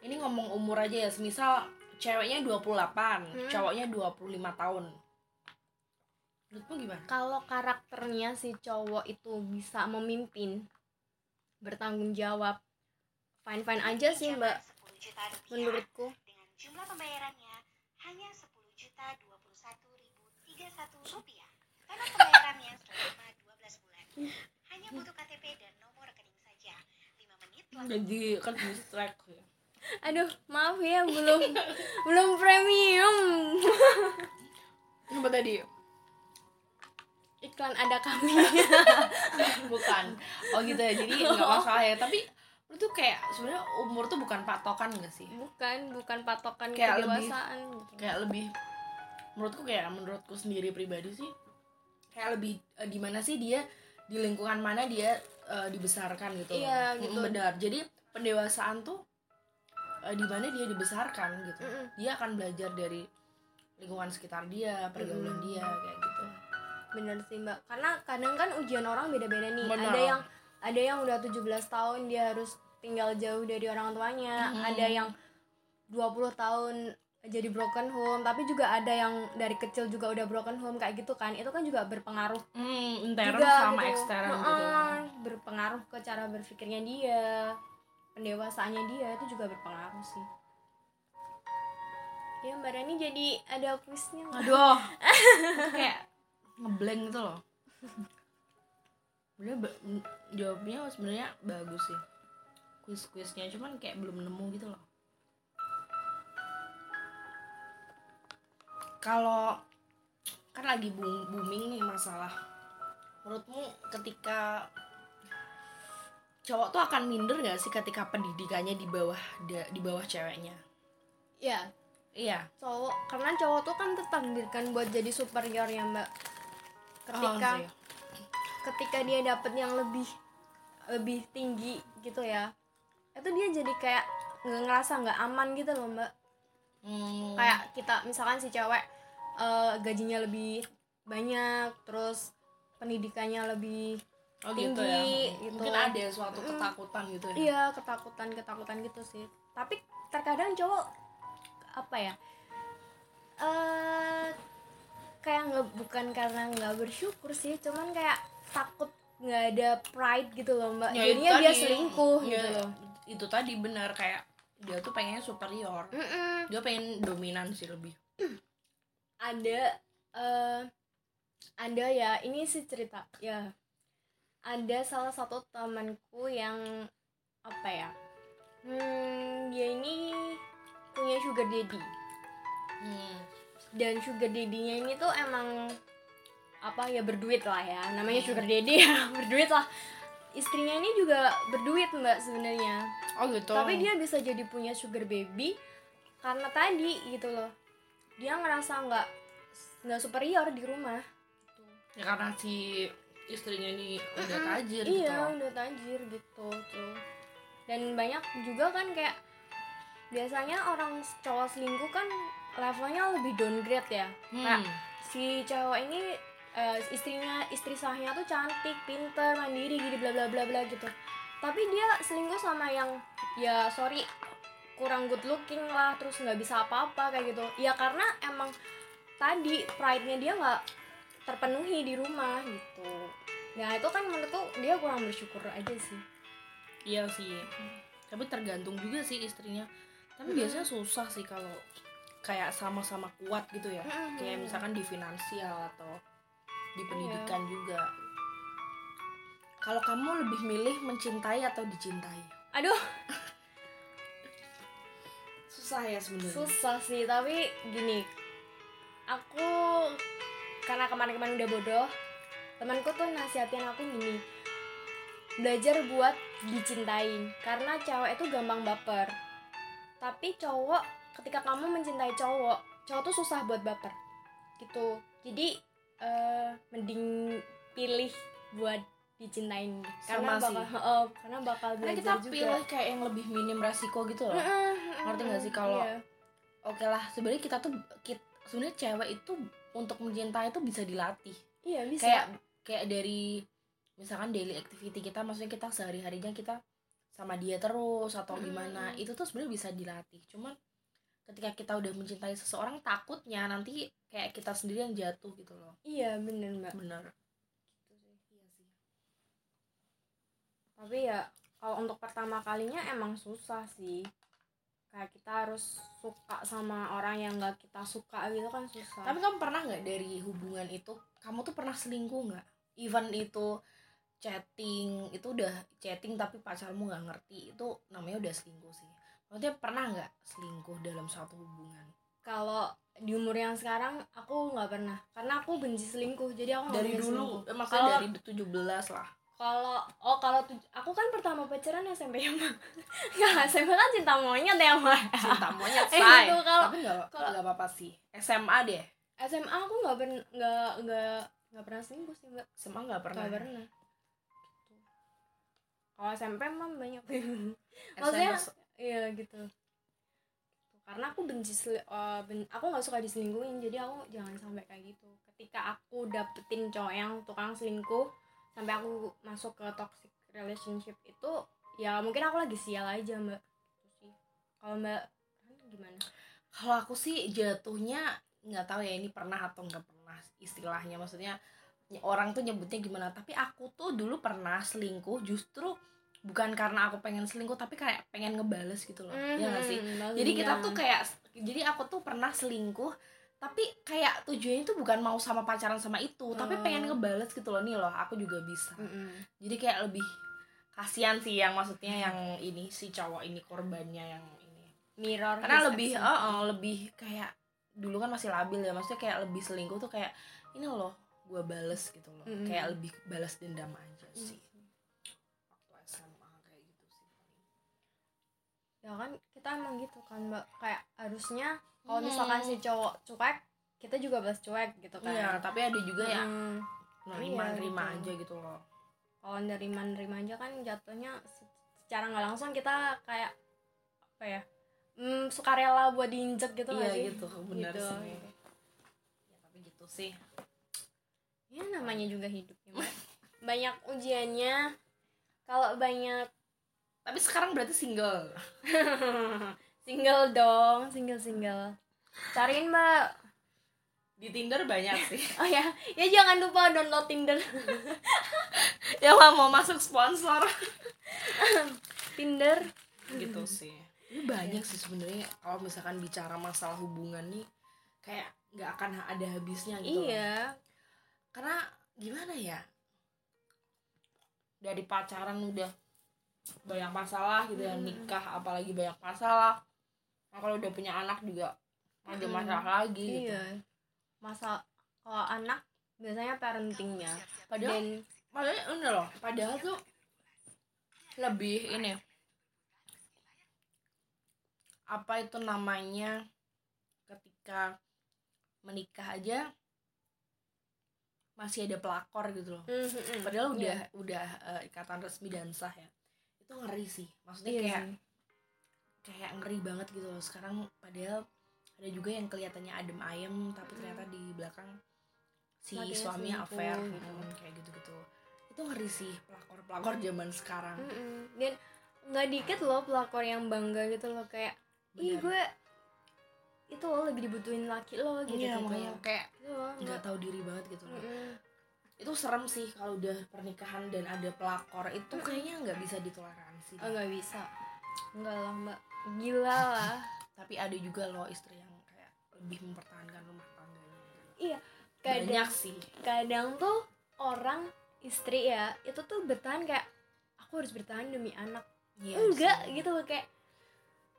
ini ngomong umur aja ya semisal ceweknya 28 Hmm. cowoknya 25 tahun. Menurutmu gimana? Kalau karakternya si cowok itu bisa memimpin bertanggung jawab fine fine aja sih mbak. menurutku. dengan jumlah pembayarannya hanya 10 juta 21 ribu 31 rupiah. Karena pembayarannya selama 12 bulan hanya butuh KTP dan nomor rekening saja. 5 menit langsung jadi kan distract ya. Aduh maaf ya belum belum premium. Ini apa tadi. Iklan ada kami. [laughs] Bukan. Oh gitu ya jadi nggak masalah ya. Tapi lu tuh kayak sebenarnya umur tuh bukan patokan gak sih? Bukan bukan patokan Kayak lebih- kedewasaan gitu. kayak lebih menurutku kayak menurutku sendiri pribadi sih kayak lebih eh, di mana sih dia di lingkungan mana dia eh, dibesarkan gitu loh. Iya, Mm, gitu. benar jadi pendewasaan tuh eh, di mana dia dibesarkan gitu Mm-mm. dia akan belajar dari lingkungan sekitar dia pergaulan Mm. dia kayak gitu bener sih mbak karena kadang kan ujian orang beda-beda nih Benar. ada yang ada yang udah 17 tahun dia harus tinggal jauh dari orang tuanya Mhm. ada yang 20 tahun jadi broken home. Tapi juga ada yang dari kecil juga udah broken home kayak gitu kan. Itu kan juga berpengaruh hmm, intern juga sama gitu. ekstern Heeh, gitu. berpengaruh ke cara berpikirnya dia. Pendewasaannya dia itu juga berpengaruh sih. Ya mbak Rani jadi ada nggak? aduh. [laughs] Kayak ngeblank gitu loh. Sebenarnya jawabnya sebenarnya bagus sih. Kuis kuisnya cuman kayak belum nemu gitu loh kalau kan lagi boom- booming nih masalah. Menurutmu ketika cowok tuh akan minder gak sih ketika pendidikannya di bawah di bawah ceweknya? Iya, iya. Cowok karena cowok tuh kan tertakdirkan buat jadi superior ya mbak. Ketika Oh, sih. ketika dia dapet yang lebih lebih tinggi gitu ya itu dia jadi kayak nggak ngerasa nggak aman gitu loh mbak Hmm, kayak kita misalkan si cewek eh, gajinya lebih banyak terus pendidikannya lebih oh gitu ya. tinggi, gitu. mungkin ada suatu ketakutan gitu ya. Iya ketakutan ketakutan gitu sih. Tapi terkadang cowok apa ya eh kayak nggak bukan karena nggak bersyukur sih cuman kayak takut nggak ada pride gitu loh mbak. Ya, jadinya dia selingkuh Ya, gitu loh. itu tadi benar kayak dia tuh pengennya superior. Mm-mm. dia pengen dominan sih lebih. Ada eh ada ya ini sih cerita ya. Ada salah satu temanku yang apa ya hmm, dia ini punya sugar daddy. Hmm. dan sugar daddy-nya ini tuh emang apa ya berduit lah ya. Namanya sugar daddy ya [laughs] berduit lah istrinya ini juga berduit mbak sebenarnya. Oh gitu. Tapi dia bisa jadi punya sugar baby karena tadi gitu loh. Dia ngerasa nggak nggak superior di rumah. Ya karena si istrinya ini udah tajir gitu. Iya udah tajir gitu tuh. Dan banyak juga kan kayak biasanya orang cowok selingkuh kan levelnya lebih downgrade ya. Hmm. si cewek ini eh, istrinya istri sahnya tuh cantik pinter mandiri gitu bla bla bla bla gitu. Tapi dia selingkuh sama yang ya sorry kurang good looking lah terus nggak bisa apa-apa kayak gitu. Ya karena emang tadi pride-nya dia nggak terpenuhi di rumah gitu. Nah itu kan menurutku dia kurang bersyukur aja sih. Iya sih. Tapi tergantung juga sih istrinya. Tapi biasanya susah sih kalau kayak sama-sama kuat gitu ya. Kayak misalkan di finansial atau di pendidikan juga. Kalau kamu lebih milih mencintai atau dicintai? Aduh. Susah ya sebenarnya. Susah sih tapi gini. Aku karena kemarin-kemarin udah bodoh temanku tuh nasihatin aku gini. Belajar buat dicintain karena cewek itu gampang baper. Tapi cowok ketika kamu mencintai cowok cowok tuh susah buat baper. Gitu. Jadi eh, mending pilih buat dicintain. Karena Sama sih. bakal oh, karena bakal karena kita juga. pilih kayak yang lebih minim resiko gitu loh. Mm-mm, Ngerti nggak sih kalau- iya. oke lah sebenarnya kita tuh kit- sebenarnya cewek itu untuk mencintai itu bisa dilatih. Iya bisa. Kayak kayak dari misalkan daily activity kita maksudnya kita sehari harinya kita sama dia terus atau Mm-mm. gimana itu tuh sebenarnya bisa dilatih. Cuman ketika kita udah mencintai seseorang takutnya nanti kayak kita sendiri yang jatuh gitu loh. Iya bener mbak. Bener. Iya sih tapi ya kalau untuk pertama kalinya emang susah sih. Kayak kita harus suka sama orang yang nggak kita suka gitu kan susah. Tapi kamu pernah nggak dari hubungan itu kamu tuh pernah selingkuh nggak? Even itu chatting itu udah chatting tapi pacarmu nggak ngerti itu namanya udah selingkuh sih maksudnya pernah nggak selingkuh dalam suatu hubungan? Kalau di umur yang sekarang aku nggak pernah. Karena aku benci selingkuh jadi aku nggak dari dulu? selingkuh. eh, maksudnya Kalau- dari 17 lah. Kalau oh kalau aku kan pertama pacaran SMP ya mah [laughs] nggak SMP kan cinta monyet ya mah cinta monyet [laughs] Eh, say. itu kalau- tapi nggak nggak apa-apa sih. SMA deh. SMA aku nggak pernah nggak nggak nggak pernah selingkuh sih mbak. SMA nggak pernah. Gak pernah. Gitu. Kalau SMP mah banyak. [laughs] Maksudnya iya gitu. Karena aku benci eh, ben- aku nggak suka diselingkuhin, jadi aku jangan sampai kayak gitu. Ketika aku dapetin cowok yang tukang selingkuh, sampai aku masuk ke toxic relationship itu, ya mungkin aku lagi sial aja mbak. Gitu sih. Kalau mbak gimana? kalau aku sih jatuhnya nggak tahu ya ini pernah atau nggak pernah istilahnya maksudnya ny- orang tuh nyebutnya gimana tapi aku tuh dulu pernah selingkuh justru bukan karena aku pengen selingkuh tapi kayak pengen ngebales gitu loh. Ya nggak sih? Mhm, balas jadi kita dendam. tuh kayak jadi aku tuh pernah selingkuh tapi kayak tujuannya tuh bukan mau sama pacaran sama itu tapi Oh. pengen ngebales gitu loh. Nih loh aku juga bisa. Mhm. jadi kayak lebih kasihan sih yang maksudnya yang ini si cowok ini korbannya yang ini. Mirror karena lebih oh, oh, lebih kayak dulu kan masih labil ya maksudnya kayak lebih selingkuh tuh kayak ini loh gue bales gitu loh. Mm. kayak lebih balas dendam aja sih. waktu ya kan kita emang gitu kan mbak. Kayak harusnya kalau Hmm. misalkan si cowok cuek kita juga balas cuek gitu kan. Iya, tapi ada juga yang Hmm. nerima Iya, nerima gitu. aja gitu loh. Kalau nerima nerima aja kan jatuhnya se- secara nggak langsung kita kayak apa ya hmm, sukarela buat diinjek gitu iya sih? gitu. Benar Gitu. sih. Ya, tapi gitu sih. Ya namanya juga hidup ya mbak. Banyak ujiannya. Kalau banyak tapi sekarang berarti single. [laughs] Single dong single single. Cariin mbak. Di Tinder banyak [laughs] sih. Oh ya ya jangan lupa download Tinder. [laughs] Yang mau masuk sponsor. Tinder. Gitu sih. Ini banyak sih sebenarnya kalau misalkan bicara masalah hubungan nih kayak nggak akan ada habisnya gitu iya. Karena gimana ya? Dari pacaran udah banyak masalah gitu ya Mm-mm. nikah apalagi banyak masalah nah, kalau udah punya anak juga ada Mm-mm. masalah lagi gitu iya masa kalau anak biasanya parentingnya padahal dan padahal ini loh padahal tuh lebih ini apa itu namanya ketika menikah aja masih ada pelakor gitu loh Hmm, hmm, hmm. padahal udah Iya. udah eh, ikatan resmi dan sah ya itu ngeri sih. Maksudnya Iya kayak kayak ngeri banget gitu loh. Sekarang padahal ada juga yang kelihatannya adem ayem tapi ternyata di belakang si Makin suaminya affair gitu. hmm, kayak gitu gitu itu ngeri sih pelakor pelakor zaman sekarang. Mm-mm. dan nggak dikit loh pelakor yang bangga gitu loh. Kayak ih gue itu loh lagi dibutuhin laki lo gitu iya gitu makanya kayak nggak tahu diri banget gitu loh. Mm-mm. Itu serem sih kalau udah pernikahan dan ada pelakor. Itu Mm-mm. kayaknya nggak bisa ditoleransi oh nggak bisa. Enggak lah mbak. Gila lah. Tapi ada juga loh istri yang kayak lebih mempertahankan rumah tangganya. Iya kadang banyak sih. kadang tuh orang istri ya itu tuh bertahan kayak aku harus bertahan demi anak. Iya enggak gitu loh kayak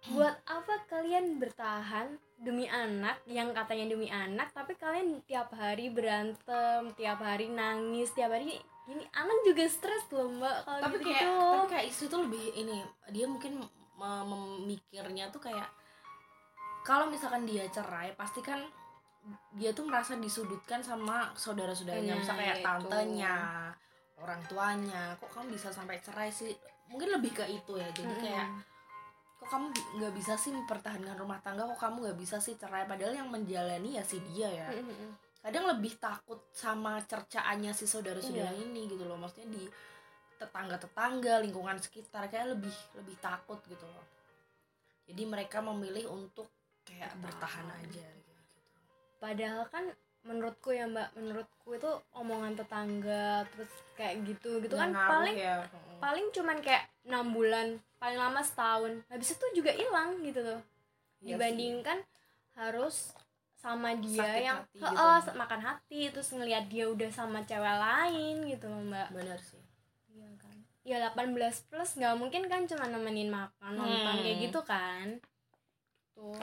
buat apa kalian bertahan demi anak yang katanya demi anak tapi kalian tiap hari berantem tiap hari nangis tiap hari gini anak juga stres loh mbak. Kalau tapi gitu kayak tapi kayak istri tuh lebih ini dia mungkin me- memikirnya tuh kayak kalau misalkan dia cerai pasti kan dia tuh merasa disudutkan sama saudara-saudaranya. Misalnya kayak itu. tantenya orang tuanya. Kok kamu bisa sampai cerai sih? Mungkin lebih ke itu ya. Jadi kayak kok kamu nggak bisa sih mempertahankan rumah tangga? Kok kamu nggak bisa sih cerai? Padahal yang menjalani ya si dia ya. Kadang lebih takut sama cercaannya si saudara-saudara Iya. ini gitu loh. Maksudnya di tetangga-tetangga lingkungan sekitar. Kayak lebih lebih takut gitu loh. Jadi mereka memilih untuk kayak bertahan. aja gitu. Padahal kan menurutku ya mbak menurutku itu omongan tetangga terus kayak gitu gitu kan Nggak ngaruh paling ya. Paling cuman kayak enam bulan paling lama setahun habis itu juga hilang gitu loh Iya dibandingkan harus sama dia Sakit yang hati gitu. makan hati terus ngelihat dia udah sama cewek lain gitu loh mbak sih. benar sih iya kan ya 18 plus nggak mungkin kan cuma nemenin makan nonton Hmm. kayak gitu kan tuh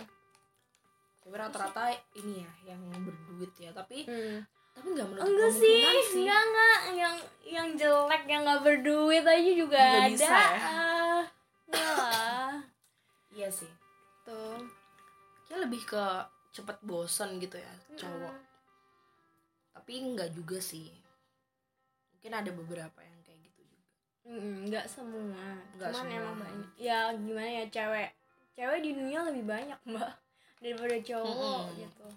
tapi rata-rata ini ya yang berduit ya tapi hmm. Tapi nggak menutup enggak sih kemungkinan sih. enggak enggak. Yang yang jelek yang nggak berduit aja juga, Juga ada. bisa ya? Enggak. Lah [laughs] iya sih. Tuh. Kayak lebih ke cepet bosen gitu ya cowok. Tapi nggak juga sih. Mungkin ada beberapa yang kayak gitu juga. Mm, nggak semua. Nggak cuman semua. emang banyak. Ya gimana ya cewek. Cewek di dunia lebih banyak mbak. Daripada cowok Mm-mm. gitu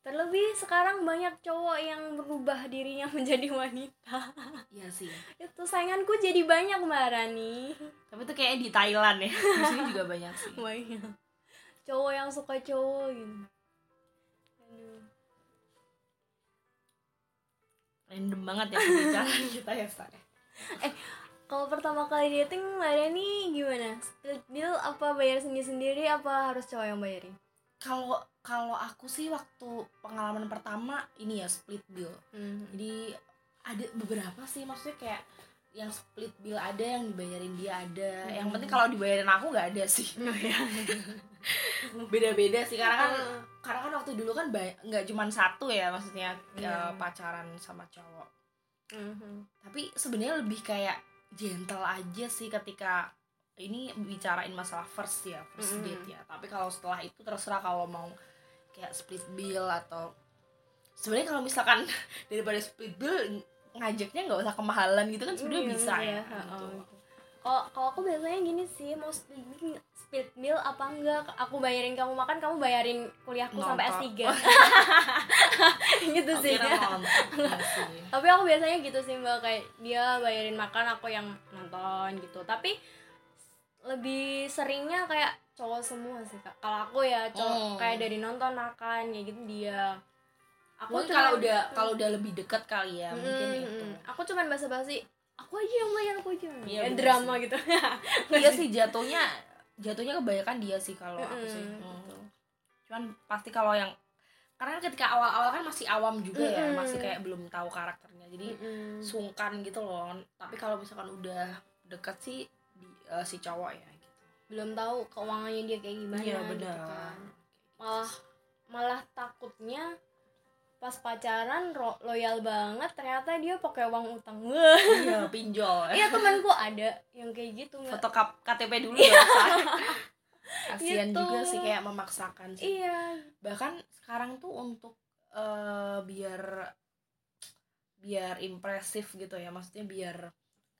terlebih sekarang banyak cowok yang berubah dirinya [laughs] menjadi wanita. Iya sih. Itu sainganku jadi banyak mbak Rani. Tapi itu kayaknya di Thailand ya. Di sini juga banyak sih. [laughs] Banyak. Cowok yang suka cowok gitu. Aduh. Random banget ya pembicaraan [laughs] kita ya Sta. kalau pertama kali dating mbak Rani gimana? Split bill apa bayar sendiri sendiri apa harus cowok yang bayarin kalau kalau aku sih waktu pengalaman pertama ini ya split bill Hmm. jadi ada beberapa sih maksudnya kayak yang split bill ada yang dibayarin dia ada yang Hmm. penting kalau dibayarin aku nggak ada sih [laughs] beda-beda sih karena kan Ah. karena kan waktu dulu kan nggak cuma satu ya maksudnya Iya. eh, pacaran sama cowok Mhm. tapi sebenarnya lebih kayak gentle aja sih ketika ini bicarain masalah first ya first Mm-mm. date ya tapi kalau setelah itu terserah kalau mau kayak split bill atau sebenarnya kalau misalkan [laughs] daripada split bill ngajaknya nggak usah kemahalan gitu kan sebenarnya Iya, bisa iya, ya gitu. gitu. Kalau kalau aku biasanya gini sih, mau split meal, split meal apa enggak? Aku bayarin kamu makan, kamu bayarin kuliahku sampai Nonton. S3. [laughs] [laughs] gitu sih. iya sih. Tapi aku biasanya gitu sih Mbak, kayak dia bayarin makan, aku yang nonton gitu. Tapi lebih seringnya kayak cowok semua sih Kak. Kalau aku ya cowok Hmm. kayak dari nonton makan ya gitu dia. Aku Mungkin kalau udah kalau udah lebih dekat kali ya mungkin Mm, itu mm. Aku cuman basa-basi, aku aja yang bayar, aku aja. yang bayar. bener drama gitu. [laughs] iya sih jatuhnya jatuhnya kebanyakan dia sih kalau aku sih Hmm. gitu. cuman pasti kalau yang karena ketika awal-awal kan masih awam juga ya Mm-mm. masih kayak belum tahu karakternya jadi Mm-mm. sungkan gitu loh tapi kalau misalkan udah deket sih eh, si cowok ya gitu. Belum tahu keuangannya dia kayak gimana iya gitu benar. kan. malah malah takutnya pas pacaran ro- loyal banget ternyata dia pakai uang utang. Wah [laughs] iya pinjol. Iya temanku ada yang kayak gitu nggak foto KTP dulu ya Say. [laughs] kasian Gitu. juga sih kayak memaksakan sih. Iya. Bahkan sekarang tuh untuk eh, biar biar impresif gitu ya maksudnya biar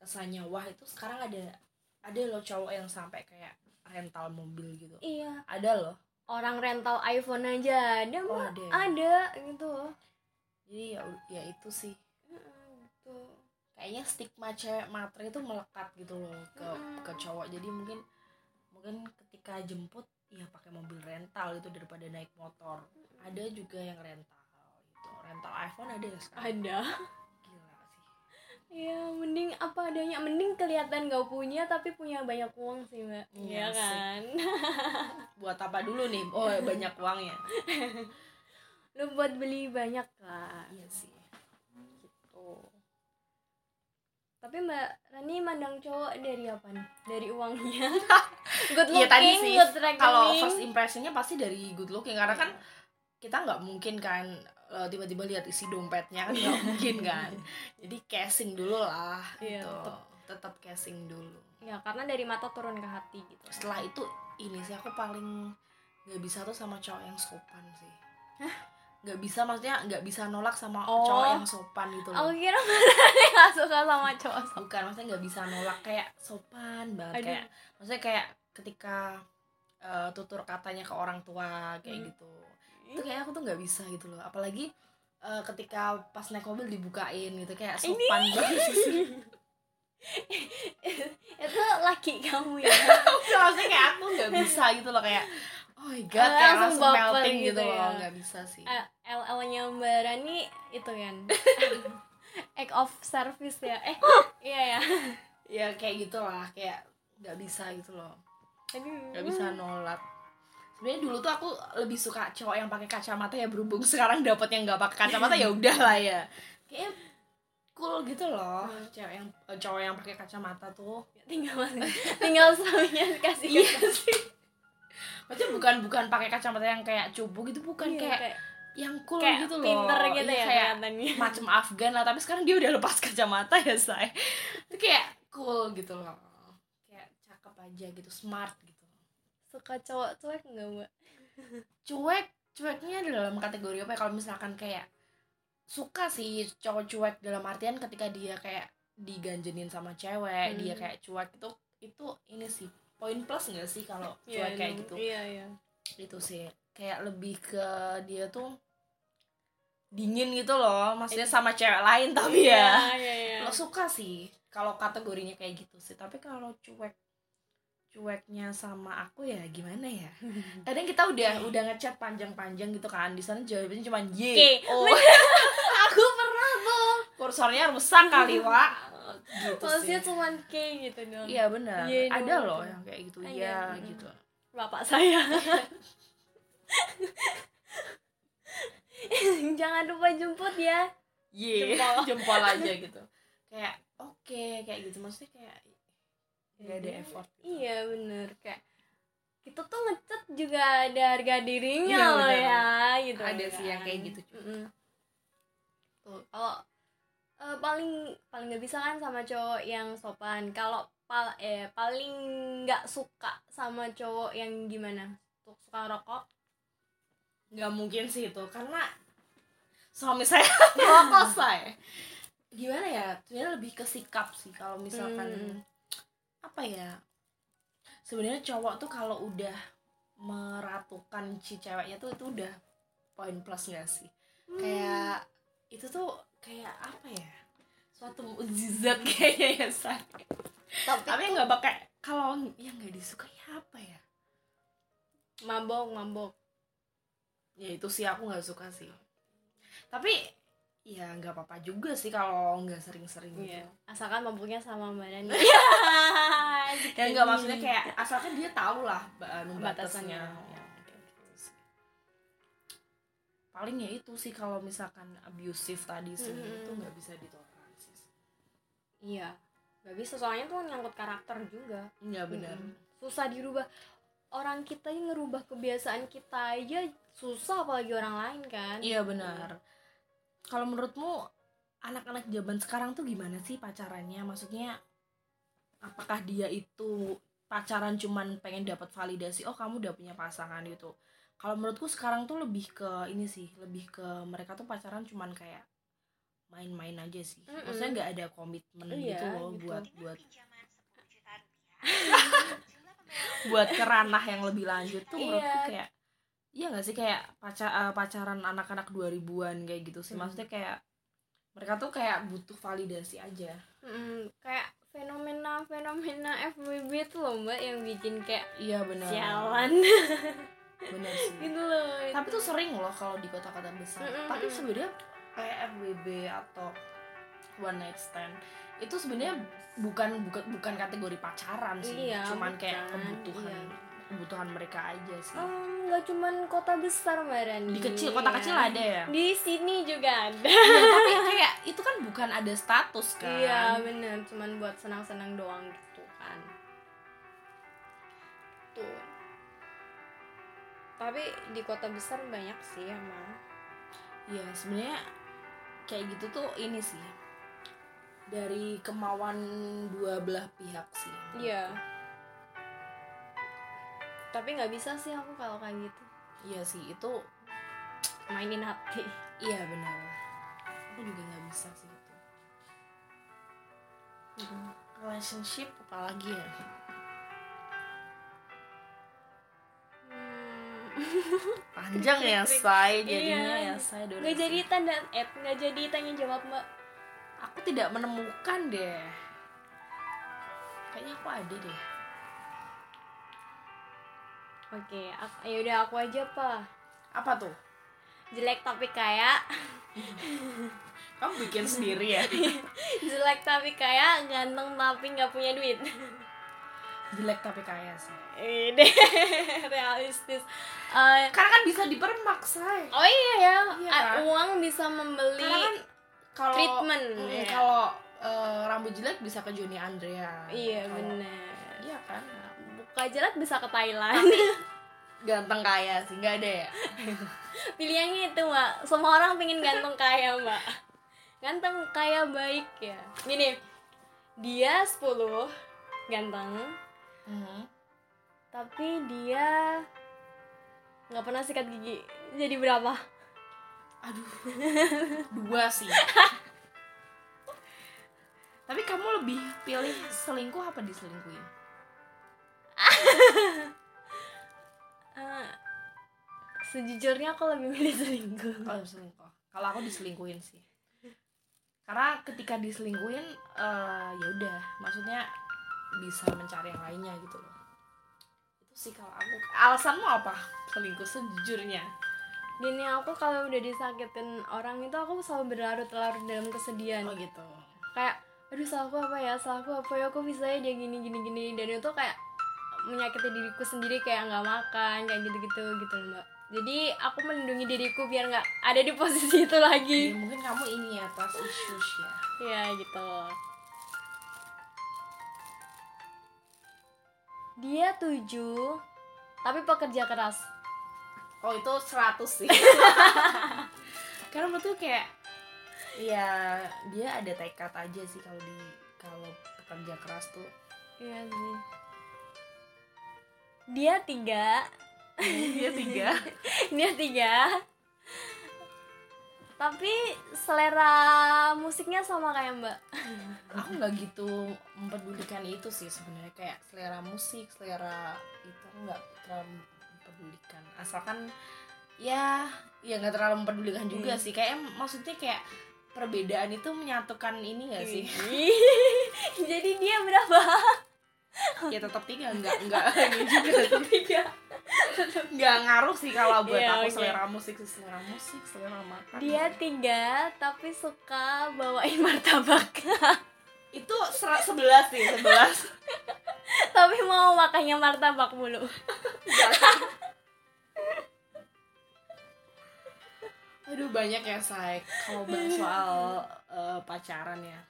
kesannya wah itu sekarang ada ada loh cowok yang sampai kayak rental mobil gitu. Iya. Ada loh. Orang rental iPhone aja. Ada Oh, ada ya? ada gitu. Jadi ya ya itu sih. Mm, gitu. Kayaknya stigma cewek matre itu melekat gitu loh ke Mm-mm. ke cowok. Jadi mungkin mungkin ketika jemput ya pakai mobil rental itu daripada naik motor. Ada juga yang rental gitu. Rental iPhone ada ya sekarang? Ada Iya, mending apa adanya, mending kelihatan gak punya tapi punya banyak uang sih mbak, Iya Iya sih. kan? [laughs] buat apa dulu nih oh [laughs] banyak uangnya Lu buat beli banyak lah, iya sih gitu. Tapi mbak Rani mandang cowok dari apa nih? Dari uangnya? [laughs] good looking, iya tadi sih good kalau first impressionnya pasti dari good looking karena kan kita nggak mungkin kan eh, tiba-tiba lihat isi dompetnya kan nggak mungkin kan [laughs] jadi casing dulu lah Iya, gitu tetap casing dulu Ya karena dari mata turun ke hati gitu. setelah itu ini sih aku paling nggak bisa tuh sama cowok yang sopan sih nggak bisa maksudnya nggak bisa nolak sama Oh. cowok yang sopan gitu loh Aku kira mbak Rani [laughs] gak suka sama cowok. bukan maksudnya nggak bisa nolak kayak sopan banget Aduh. kayak maksudnya kayak ketika eh, tutur katanya ke orang tua kayak Hmm. gitu itu kayak aku tuh nggak bisa gitu loh. Apalagi eh, ketika pas naik mobil dibukain gitu kayak sopan banget. [laughs] Itu laki kamu ya? [laughs] maksudnya kayak aku nggak bisa gitu loh kayak oh my god kayak langsung langsung melting gitu gitu, ya. loh nggak bisa sih. Eh, LL-nya Mbak Rani itu kan? [laughs] Act of service ya? Eh [gasps] iya ya? Ya kayak gitulah kayak nggak bisa gitu loh. Nggak bisa nolak sebenarnya dulu tuh aku lebih suka cowok yang pakai kacamata ya berhubung sekarang dapet yang nggak pakai kacamata ya udah lah ya. Kayak cool gitu loh. Cewek yang eh, cowok yang pakai kacamata tuh. Tinggal [laughs] tinggal suaminya kasih iya sih. Maksudnya bukan bukan pakai kacamata yang kayak cupu gitu bukan Iya, kayak yang cool kayak gitu loh. pinter gitu Iya, ya kayak kelihatannya. [laughs] macam Afgan lah tapi sekarang dia udah lepas [laughs] kacamata ya say. Itu kayak cool gitu loh. Kayak cakep aja gitu smart gitu suka cowok cuek nggak mbak [laughs] cuek cueknya dalam kategori apa ya? Kalau misalkan kayak suka sih cowok cuek dalam artian ketika dia kayak diganjenin sama cewek Hmm. dia kayak cuek itu itu ini sih poin plus nggak sih kalau [laughs] cuek kayak gitu? Iya iya. Itu sih kayak lebih ke dia tuh dingin gitu loh maksudnya sama cewek lain tapi ya. Iya iya. Lo suka sih kalau kategorinya kayak gitu sih tapi kalau cuek cueknya sama aku ya gimana ya? [laughs] Kadang kita udah udah ngechat panjang-panjang gitu kan di sana jawabannya cuma y. Oke, oh. [laughs] Aku pernah tuh. Kursornya rusak kali [laughs] wa gitu maksudnya cuma K gitu dong. Iya benar. Iya, ada dong, loh gitu. yang kayak gitu. Ada, ya gitu. Bapak saya. Jangan lupa jemput ya. Y Jempol. jempol aja gitu. Kayak oke kayak gitu. Maksudnya kayak nggak ada effort iya bener kayak kita tuh ngechat juga ada harga dirinya Iya, loh bener. ya gitu Ada sih yang kan. kayak gitu juga. Mm-mm. tuh kalau eh, paling paling nggak bisa kan sama cowok yang sopan kalau pal eh paling nggak suka sama cowok yang gimana Tuh, suka rokok nggak mungkin sih itu karena suami saya [laughs] rokok saya gimana ya sebenarnya lebih ke sikap sih kalau misalkan Hmm. Apa ya sebenarnya cowok tuh kalau udah meratukan si ceweknya tuh itu udah poin plus gak sih? Kayak itu tuh kayak apa ya? Suatu mukjizat [laughs] kayaknya ya say tapi, tapi nggak pakai kalau yang nggak disukai apa ya? Mabok mabok ya itu sih aku nggak suka sih. Tapi ya nggak apa-apa juga sih kalau nggak sering-sering gitu. Iya. asalkan mabuknya sama mbak Dani [laughs] ya nggak maksudnya kayak asalkan dia tahu lah anu Batasannya. Ya, gitu sih. paling ya itu sih kalau misalkan abusive tadi sih Mhm. itu nggak bisa ditoleransi iya nggak bisa soalnya tuh nyangkut karakter juga Iya benar Mm-mm. susah dirubah orang kita yang ngerubah kebiasaan kita aja susah apalagi orang lain kan iya benar kalau menurutmu anak-anak zaman sekarang tuh gimana sih pacarannya maksudnya apakah dia itu pacaran cuman pengen dapat validasi oh kamu udah punya pasangan gitu kalau menurutku sekarang tuh lebih ke ini sih lebih ke mereka tuh pacaran cuman kayak main-main aja sih Mm-mm. maksudnya nggak ada komitmen Iya, gitu loh gitu. buat buat pinjaman 10 juta rupiah, jumlah pembayaran buat ke ranah yang lebih lanjut tuh menurutku Iya. kayak iya gak sih kayak pacar eh, pacaran anak-anak 2000-an kayak gitu sih. Hmm. maksudnya kayak mereka tuh kayak butuh validasi aja. Mm, kayak fenomena fenomena FWB tuh loh mbak yang bikin kayak iya benar. sialan. [laughs] Benar sih. Gitu loh tapi tuh sering loh kalau di kota-kota besar. Mm-mm, tapi mm. sebenarnya kayak FWB atau one night stand itu sebenarnya bukan bukan bukan kategori pacaran sih. Iya, cuman kayak bukan. kebutuhan Iya. kebutuhan mereka aja sih. Em, nggak cuman kota besar mbak Rani di kecil kota ya. kecil ada ya? Di sini juga ada. Iya, tapi kayak itu kan bukan ada status kan? Iya bener. Cuman buat senang-senang doang gitu kan. Tuh. Tapi di kota besar banyak sih emang. Iya sebenarnya kayak gitu tuh ini sih. Dari kemauan dua belah pihak sih. iya tapi nggak bisa sih aku kalau kayak gitu Iya sih itu mainin hati iya benar. Aku juga nggak bisa sih itu. Relationship apalagi ya? Panjang ya say jadinya Iya. ya say durasi. nggak jadi tanda eh nggak jadi tanya jawab mbak Aku tidak menemukan deh. Kayaknya aku ada deh. Oke ak- ya udah aku aja pak Apa tuh? jelek tapi kaya [laughs] Kamu bikin sendiri ya? [laughs] jelek tapi kaya ganteng tapi nggak punya duit Jelek tapi kaya sih. ini [laughs] realistis Eh, Karena kan bisa dipermak, say. oh iya ya Iya kan? uang bisa membeli kan kalau treatment, Mm, iya. kalau eh, rambut jelek bisa ke Joni Andrea. iya bener Iya kan? Buka jelek bisa ke Thailand [laughs] Ganteng kaya sih, nggak ada ya? [laughs] pilihannya itu mbak semua orang pengen ganteng kaya mbak ganteng kaya baik ya gini dia 10 ganteng Mhm. tapi dia nggak pernah sikat gigi jadi berapa Aduh, dua sih. [laughs] Tapi kamu lebih pilih selingkuh apa diselingkuhin? Eh, sejujurnya aku lebih milih selingkuh Kalau selingkuh, kalau aku diselingkuhin sih. Karena ketika diselingkuhin, eh, ya udah, maksudnya bisa mencari yang lainnya gitu loh. Itu sih kalau aku. Alasanmu apa? Selingkuh sejujurnya. gini aku kalau udah disakitin orang itu aku selalu berlarut-larut dalam kesedihan Oh gitu. kayak aduh salahku apa ya salahku apa ya kok bisa ya gini gini gini dan itu kayak menyakiti diriku sendiri kayak nggak makan kayak gitu gitu loh, mbak. Jadi aku melindungi diriku biar nggak ada di posisi itu Ya, lagi mungkin kamu ini ya, issues ya. ya gitu. Dia tujuh tapi pekerja keras. Oh itu 100 sih. [laughs] Karena betul kayak ya dia ada tekad aja sih kalau di kalau kerja keras tuh. Iya sih dia tiga. Dia tiga. [laughs] Dia tiga. Tapi selera musiknya sama kayak mbak. Aku nggak gitu mempedulikan itu sih sebenarnya. Kayak selera musik selera itu aku nggak terlalu mempedulikan. Asalkan ya ya nggak terlalu mempedulikan juga Hmm. sih. Kayak maksudnya kayak perbedaan itu menyatukan ini gak sih? [laughs] Jadi dia berapa ya tetap tiga. [laughs] Nggak nggak ini juga tiga. Nggak ngaruh sih kalau buat Iya, aku oke. selera musik selera musik selera makan. Dia tiga tapi suka bawain [laughs] martabak. Itu ser- sebelas sih sebelas. [laughs] Tapi mau makannya martabak mulu. Aduh banyak ya say kalau bahas soal eh, pacaran ya.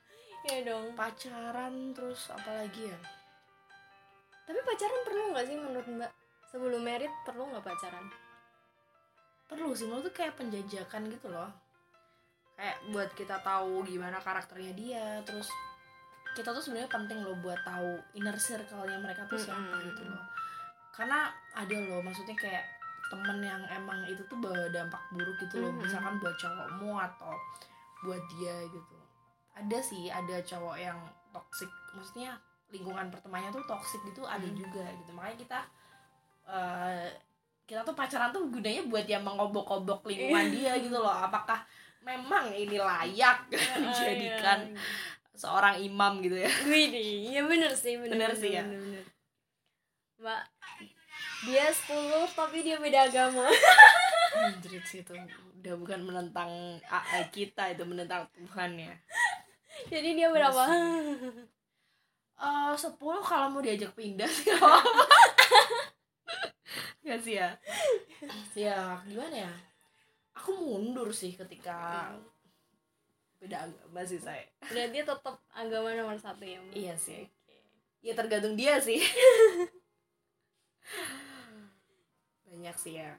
Ya dong. Pacaran terus apa lagi ya tapi pacaran perlu nggak sih menurut mbak? Sebelum merit perlu nggak pacaran? Perlu sih menurut tuh kayak penjajakan gitu loh. Kayak buat kita tahu gimana karakternya dia terus kita tuh sebenarnya penting loh buat tahu inner circle-nya mereka tuh siapa Mm-mm. gitu loh. Karena ada loh maksudnya kayak temen yang emang itu tuh berdampak buruk gitu loh. Mm-mm. misalkan buat cowokmu atau buat dia gitu. Ada sih ada cowok yang toxic. Maksudnya lingkungan pertemanannya tuh toxic gitu ada Mm. juga gitu makanya kita eh, kita tuh pacaran tuh gunanya buat yang mengobok-obok lingkungan dia gitu loh apakah memang ini layak [laughs] dijadikan seorang imam gitu ya Wih, iya bener sih, bener, Bener sih ya. bener, bener. Mbak, dia 10 tapi dia beda agama. Anjrit sih itu udah bukan menentang AI kita itu menentang Tuhan ya [laughs] Jadi dia berapa? Eh, 10 kalau mau diajak pindah. Sih gak Gak sih ya? Ya gimana ya? Aku mundur sih ketika beda agama sih saya Berarti tetap agama nomor satu ya, Mbak? Iya sih. Oke. Ya tergantung dia sih. [laughs] Banyak sih ya.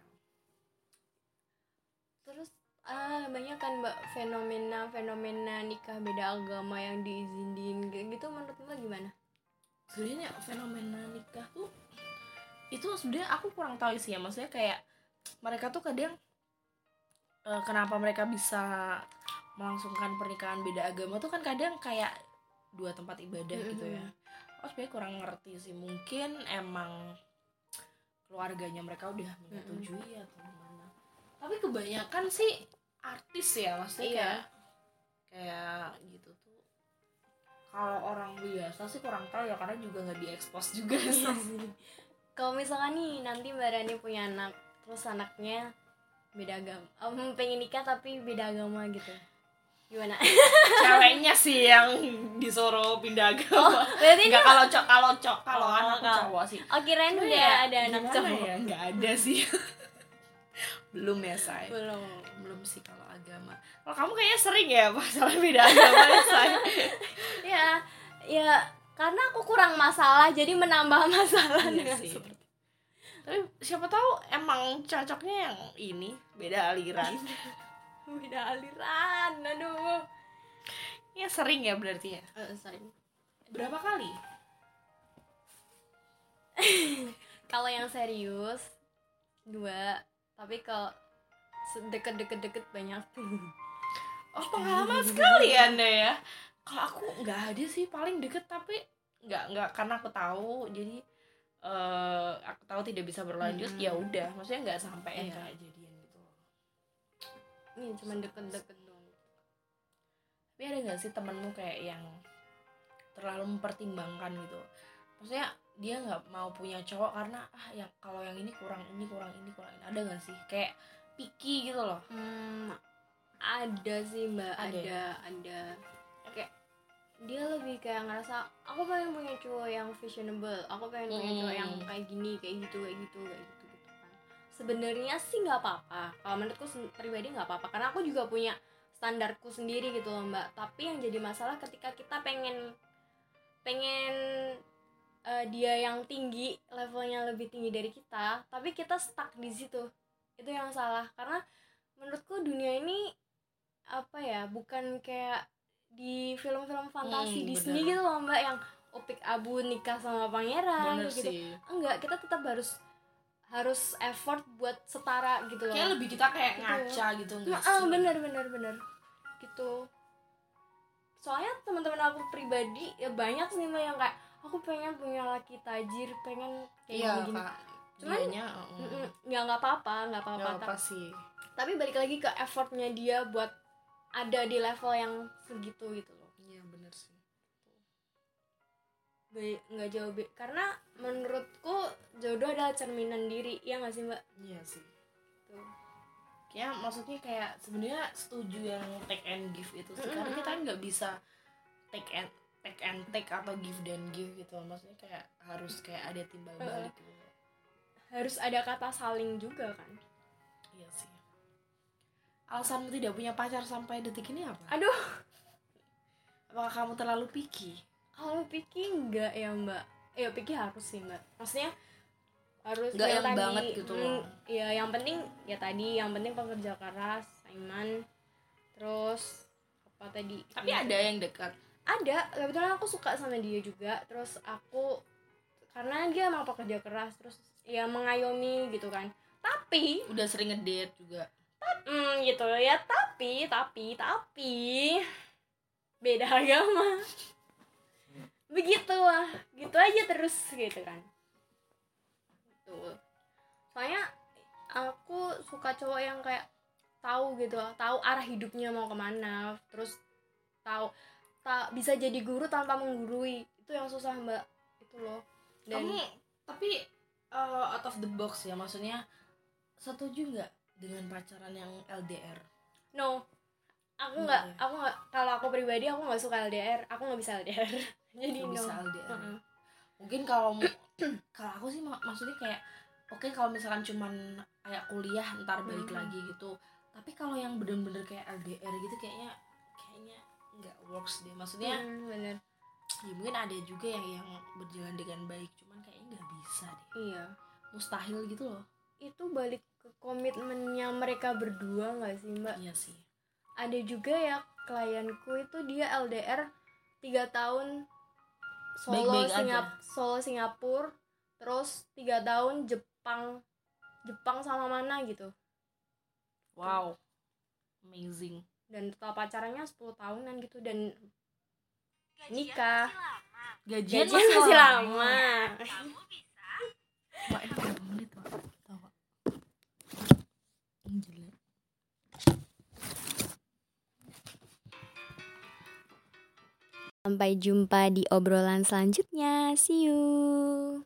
Terus ah banyak kan mbak fenomena fenomena nikah beda agama yang diizinin. Gitu menurut mbak gimana? sebenarnya fenomena nikah tuh itu sebenarnya aku kurang tahu sih ya. Maksudnya kayak mereka tuh kadang eh, kenapa mereka bisa melangsungkan pernikahan beda agama tuh kan kadang kayak dua tempat ibadah gitu ya. Oh sebenarnya kurang ngerti sih. Mungkin emang keluarganya mereka udah menyetujui atau gimana tapi kebanyakan sih artis ya maksudnya Iya. kayak kayak gitu tuh. Kalau orang biasa sih kurang tahu ya karena juga nggak diekspos juga Iya sih. Kalau misalkan nih nanti mbak Rani punya anak terus anaknya beda agama, Em, pengen nikah tapi beda agama gitu, gimana? ceweknya sih yang disuruh pindah agama. Berarti nggak kalau cok kalau cok kalau Oh, anak cowok sih. Oh kirain udah ya, ada anak cowok. ya nggak ada sih [laughs] belum ya say belum. belum sih kalau agama kalau kamu kayaknya sering ya masalah beda [laughs] agama ya say Ya, ya karena aku kurang masalah jadi menambah [laughs] masalah Iya dengan sih. seperti tapi siapa tahu emang cocoknya yang ini beda aliran [laughs] beda aliran. Aduh. ya sering ya berarti ya Eh, sorry. berapa kali Kalau yang serius dua, tapi kalau deket-deket-deket banyak [laughs] oh pengalaman sekali ya anda ya kalau aku nggak ada sih paling deket tapi nggak nggak karena aku tahu jadi eh aku tahu tidak bisa berlanjut Mm-mm. ya udah maksudnya nggak sampai Iya. kayak jadian gitu Ini cuma deket-deket doang. tapi ada nggak sih temenmu kayak yang terlalu mempertimbangkan gitu maksudnya dia nggak mau punya cowok karena ah yang kalau yang ini kurang ini kurang ini kurang ini ada nggak sih kayak picky gitu loh Hmm, ada sih mbak, Ada ada, ya? ada. Kayak dia lebih kayak ngerasa aku pengen punya cowok yang fashionable, aku pengen punya cowok yang Hmm. kayak gini, kayak gitu, kayak gitu, kayak gitu, gitu kan. Sebenarnya sih nggak apa-apa. Kalau menurutku pribadi nggak apa-apa, karena aku juga punya standarku sendiri gitu loh mbak. Tapi yang jadi masalah ketika kita pengen pengen eh, dia yang tinggi levelnya lebih tinggi dari kita tapi kita stuck di situ. Itu yang salah karena menurutku dunia ini apa ya bukan kayak di film-film fantasi Hmm, Disney bener. gitu loh mbak yang opik abu nikah sama pangeran bener gitu. sih. Enggak kita tetap harus harus effort buat setara gitu loh. Kayak lebih kita kayak Gitu. ngaca gitu enggak Nah, ah, sih? bener bener bener gitu. Soalnya teman-teman aku pribadi ya banyak sih yang kayak aku pengen punya laki tajir pengen kayak iya gini, kak. Cuman, uh, Mm-mm. ya nggak apa-apa nggak nggak apa-apa apa sih. tapi balik lagi ke effortnya dia buat ada di level yang segitu gitu loh. Iya bener sih. Nggak jauh be- karena menurutku jodoh adalah cerminan diri ya nggak sih mbak? Iya sih. Tuh. kayak maksudnya kayak sebenarnya setuju yang take and give itu sih. Karena kita nggak bisa take and take and take atau give dan give gitu maksudnya kayak harus kayak ada timbal Uh-uh. balik gitu. harus ada kata saling juga kan? Iya sih. Alasanmu tidak punya pacar sampai detik ini apa? Aduh. Apakah kamu terlalu picky? Kalau Piki enggak ya mbak. Ya Piki harus sih mbak. Maksudnya harus Nggak ya yang banget gitu mm, loh. ya yang penting ya tadi yang penting pekerja keras iman terus apa tadi? Tapi Ya, ada yang dekat ada kebetulan aku suka sama dia juga. Terus aku karena dia emang pekerja keras terus ya mengayomi gitu kan. Tapi udah sering ngedate juga. hmm gitu ya. Tapi tapi tapi beda agama. Begitu lah gitu aja terus gitu kan. Tuh soalnya aku suka cowok yang kayak tahu gitu tahu arah hidupnya mau ke mana terus tahu tak bisa jadi guru tanpa menggurui. Itu yang susah mbak. Itu loh. Dan kamu tapi uh, out of the box ya maksudnya setuju nggak dengan pacaran yang LDR no. Aku Nggak aku nggak kalau aku pribadi aku nggak suka LDR aku nggak bisa LDR [laughs] jadi Nggak no. bisa LDR Heeh. mungkin kalau [clears throat] kalau aku sih mak- maksudnya kayak oke kalau misalkan cuman kayak kuliah ntar balik Mhm. lagi gitu. Tapi kalau yang bener-bener kayak LDR gitu kayaknya kayaknya nggak works deh. Maksudnya Hmm, bener. ya mungkin ada juga yang yang berjalan dengan baik cuman kayaknya nggak bisa deh. Iya. Mustahil gitu loh. Itu balik ke komitmennya mereka berdua nggak sih mbak? Iya sih. Ada juga ya klienku itu dia LDR tiga tahun Solo Singap aja. Solo Singapura terus tiga tahun Jepang Jepang sama mana gitu. Wow. Amazing dan total pacarannya 10 tahunan gitu dan Gajian Nikah. masih lama. gajian, gajian masih lama Kamu bisa Mak, ini berapa menit Mak? Tahu Mak? Ini jelek sampai jumpa di obrolan selanjutnya see you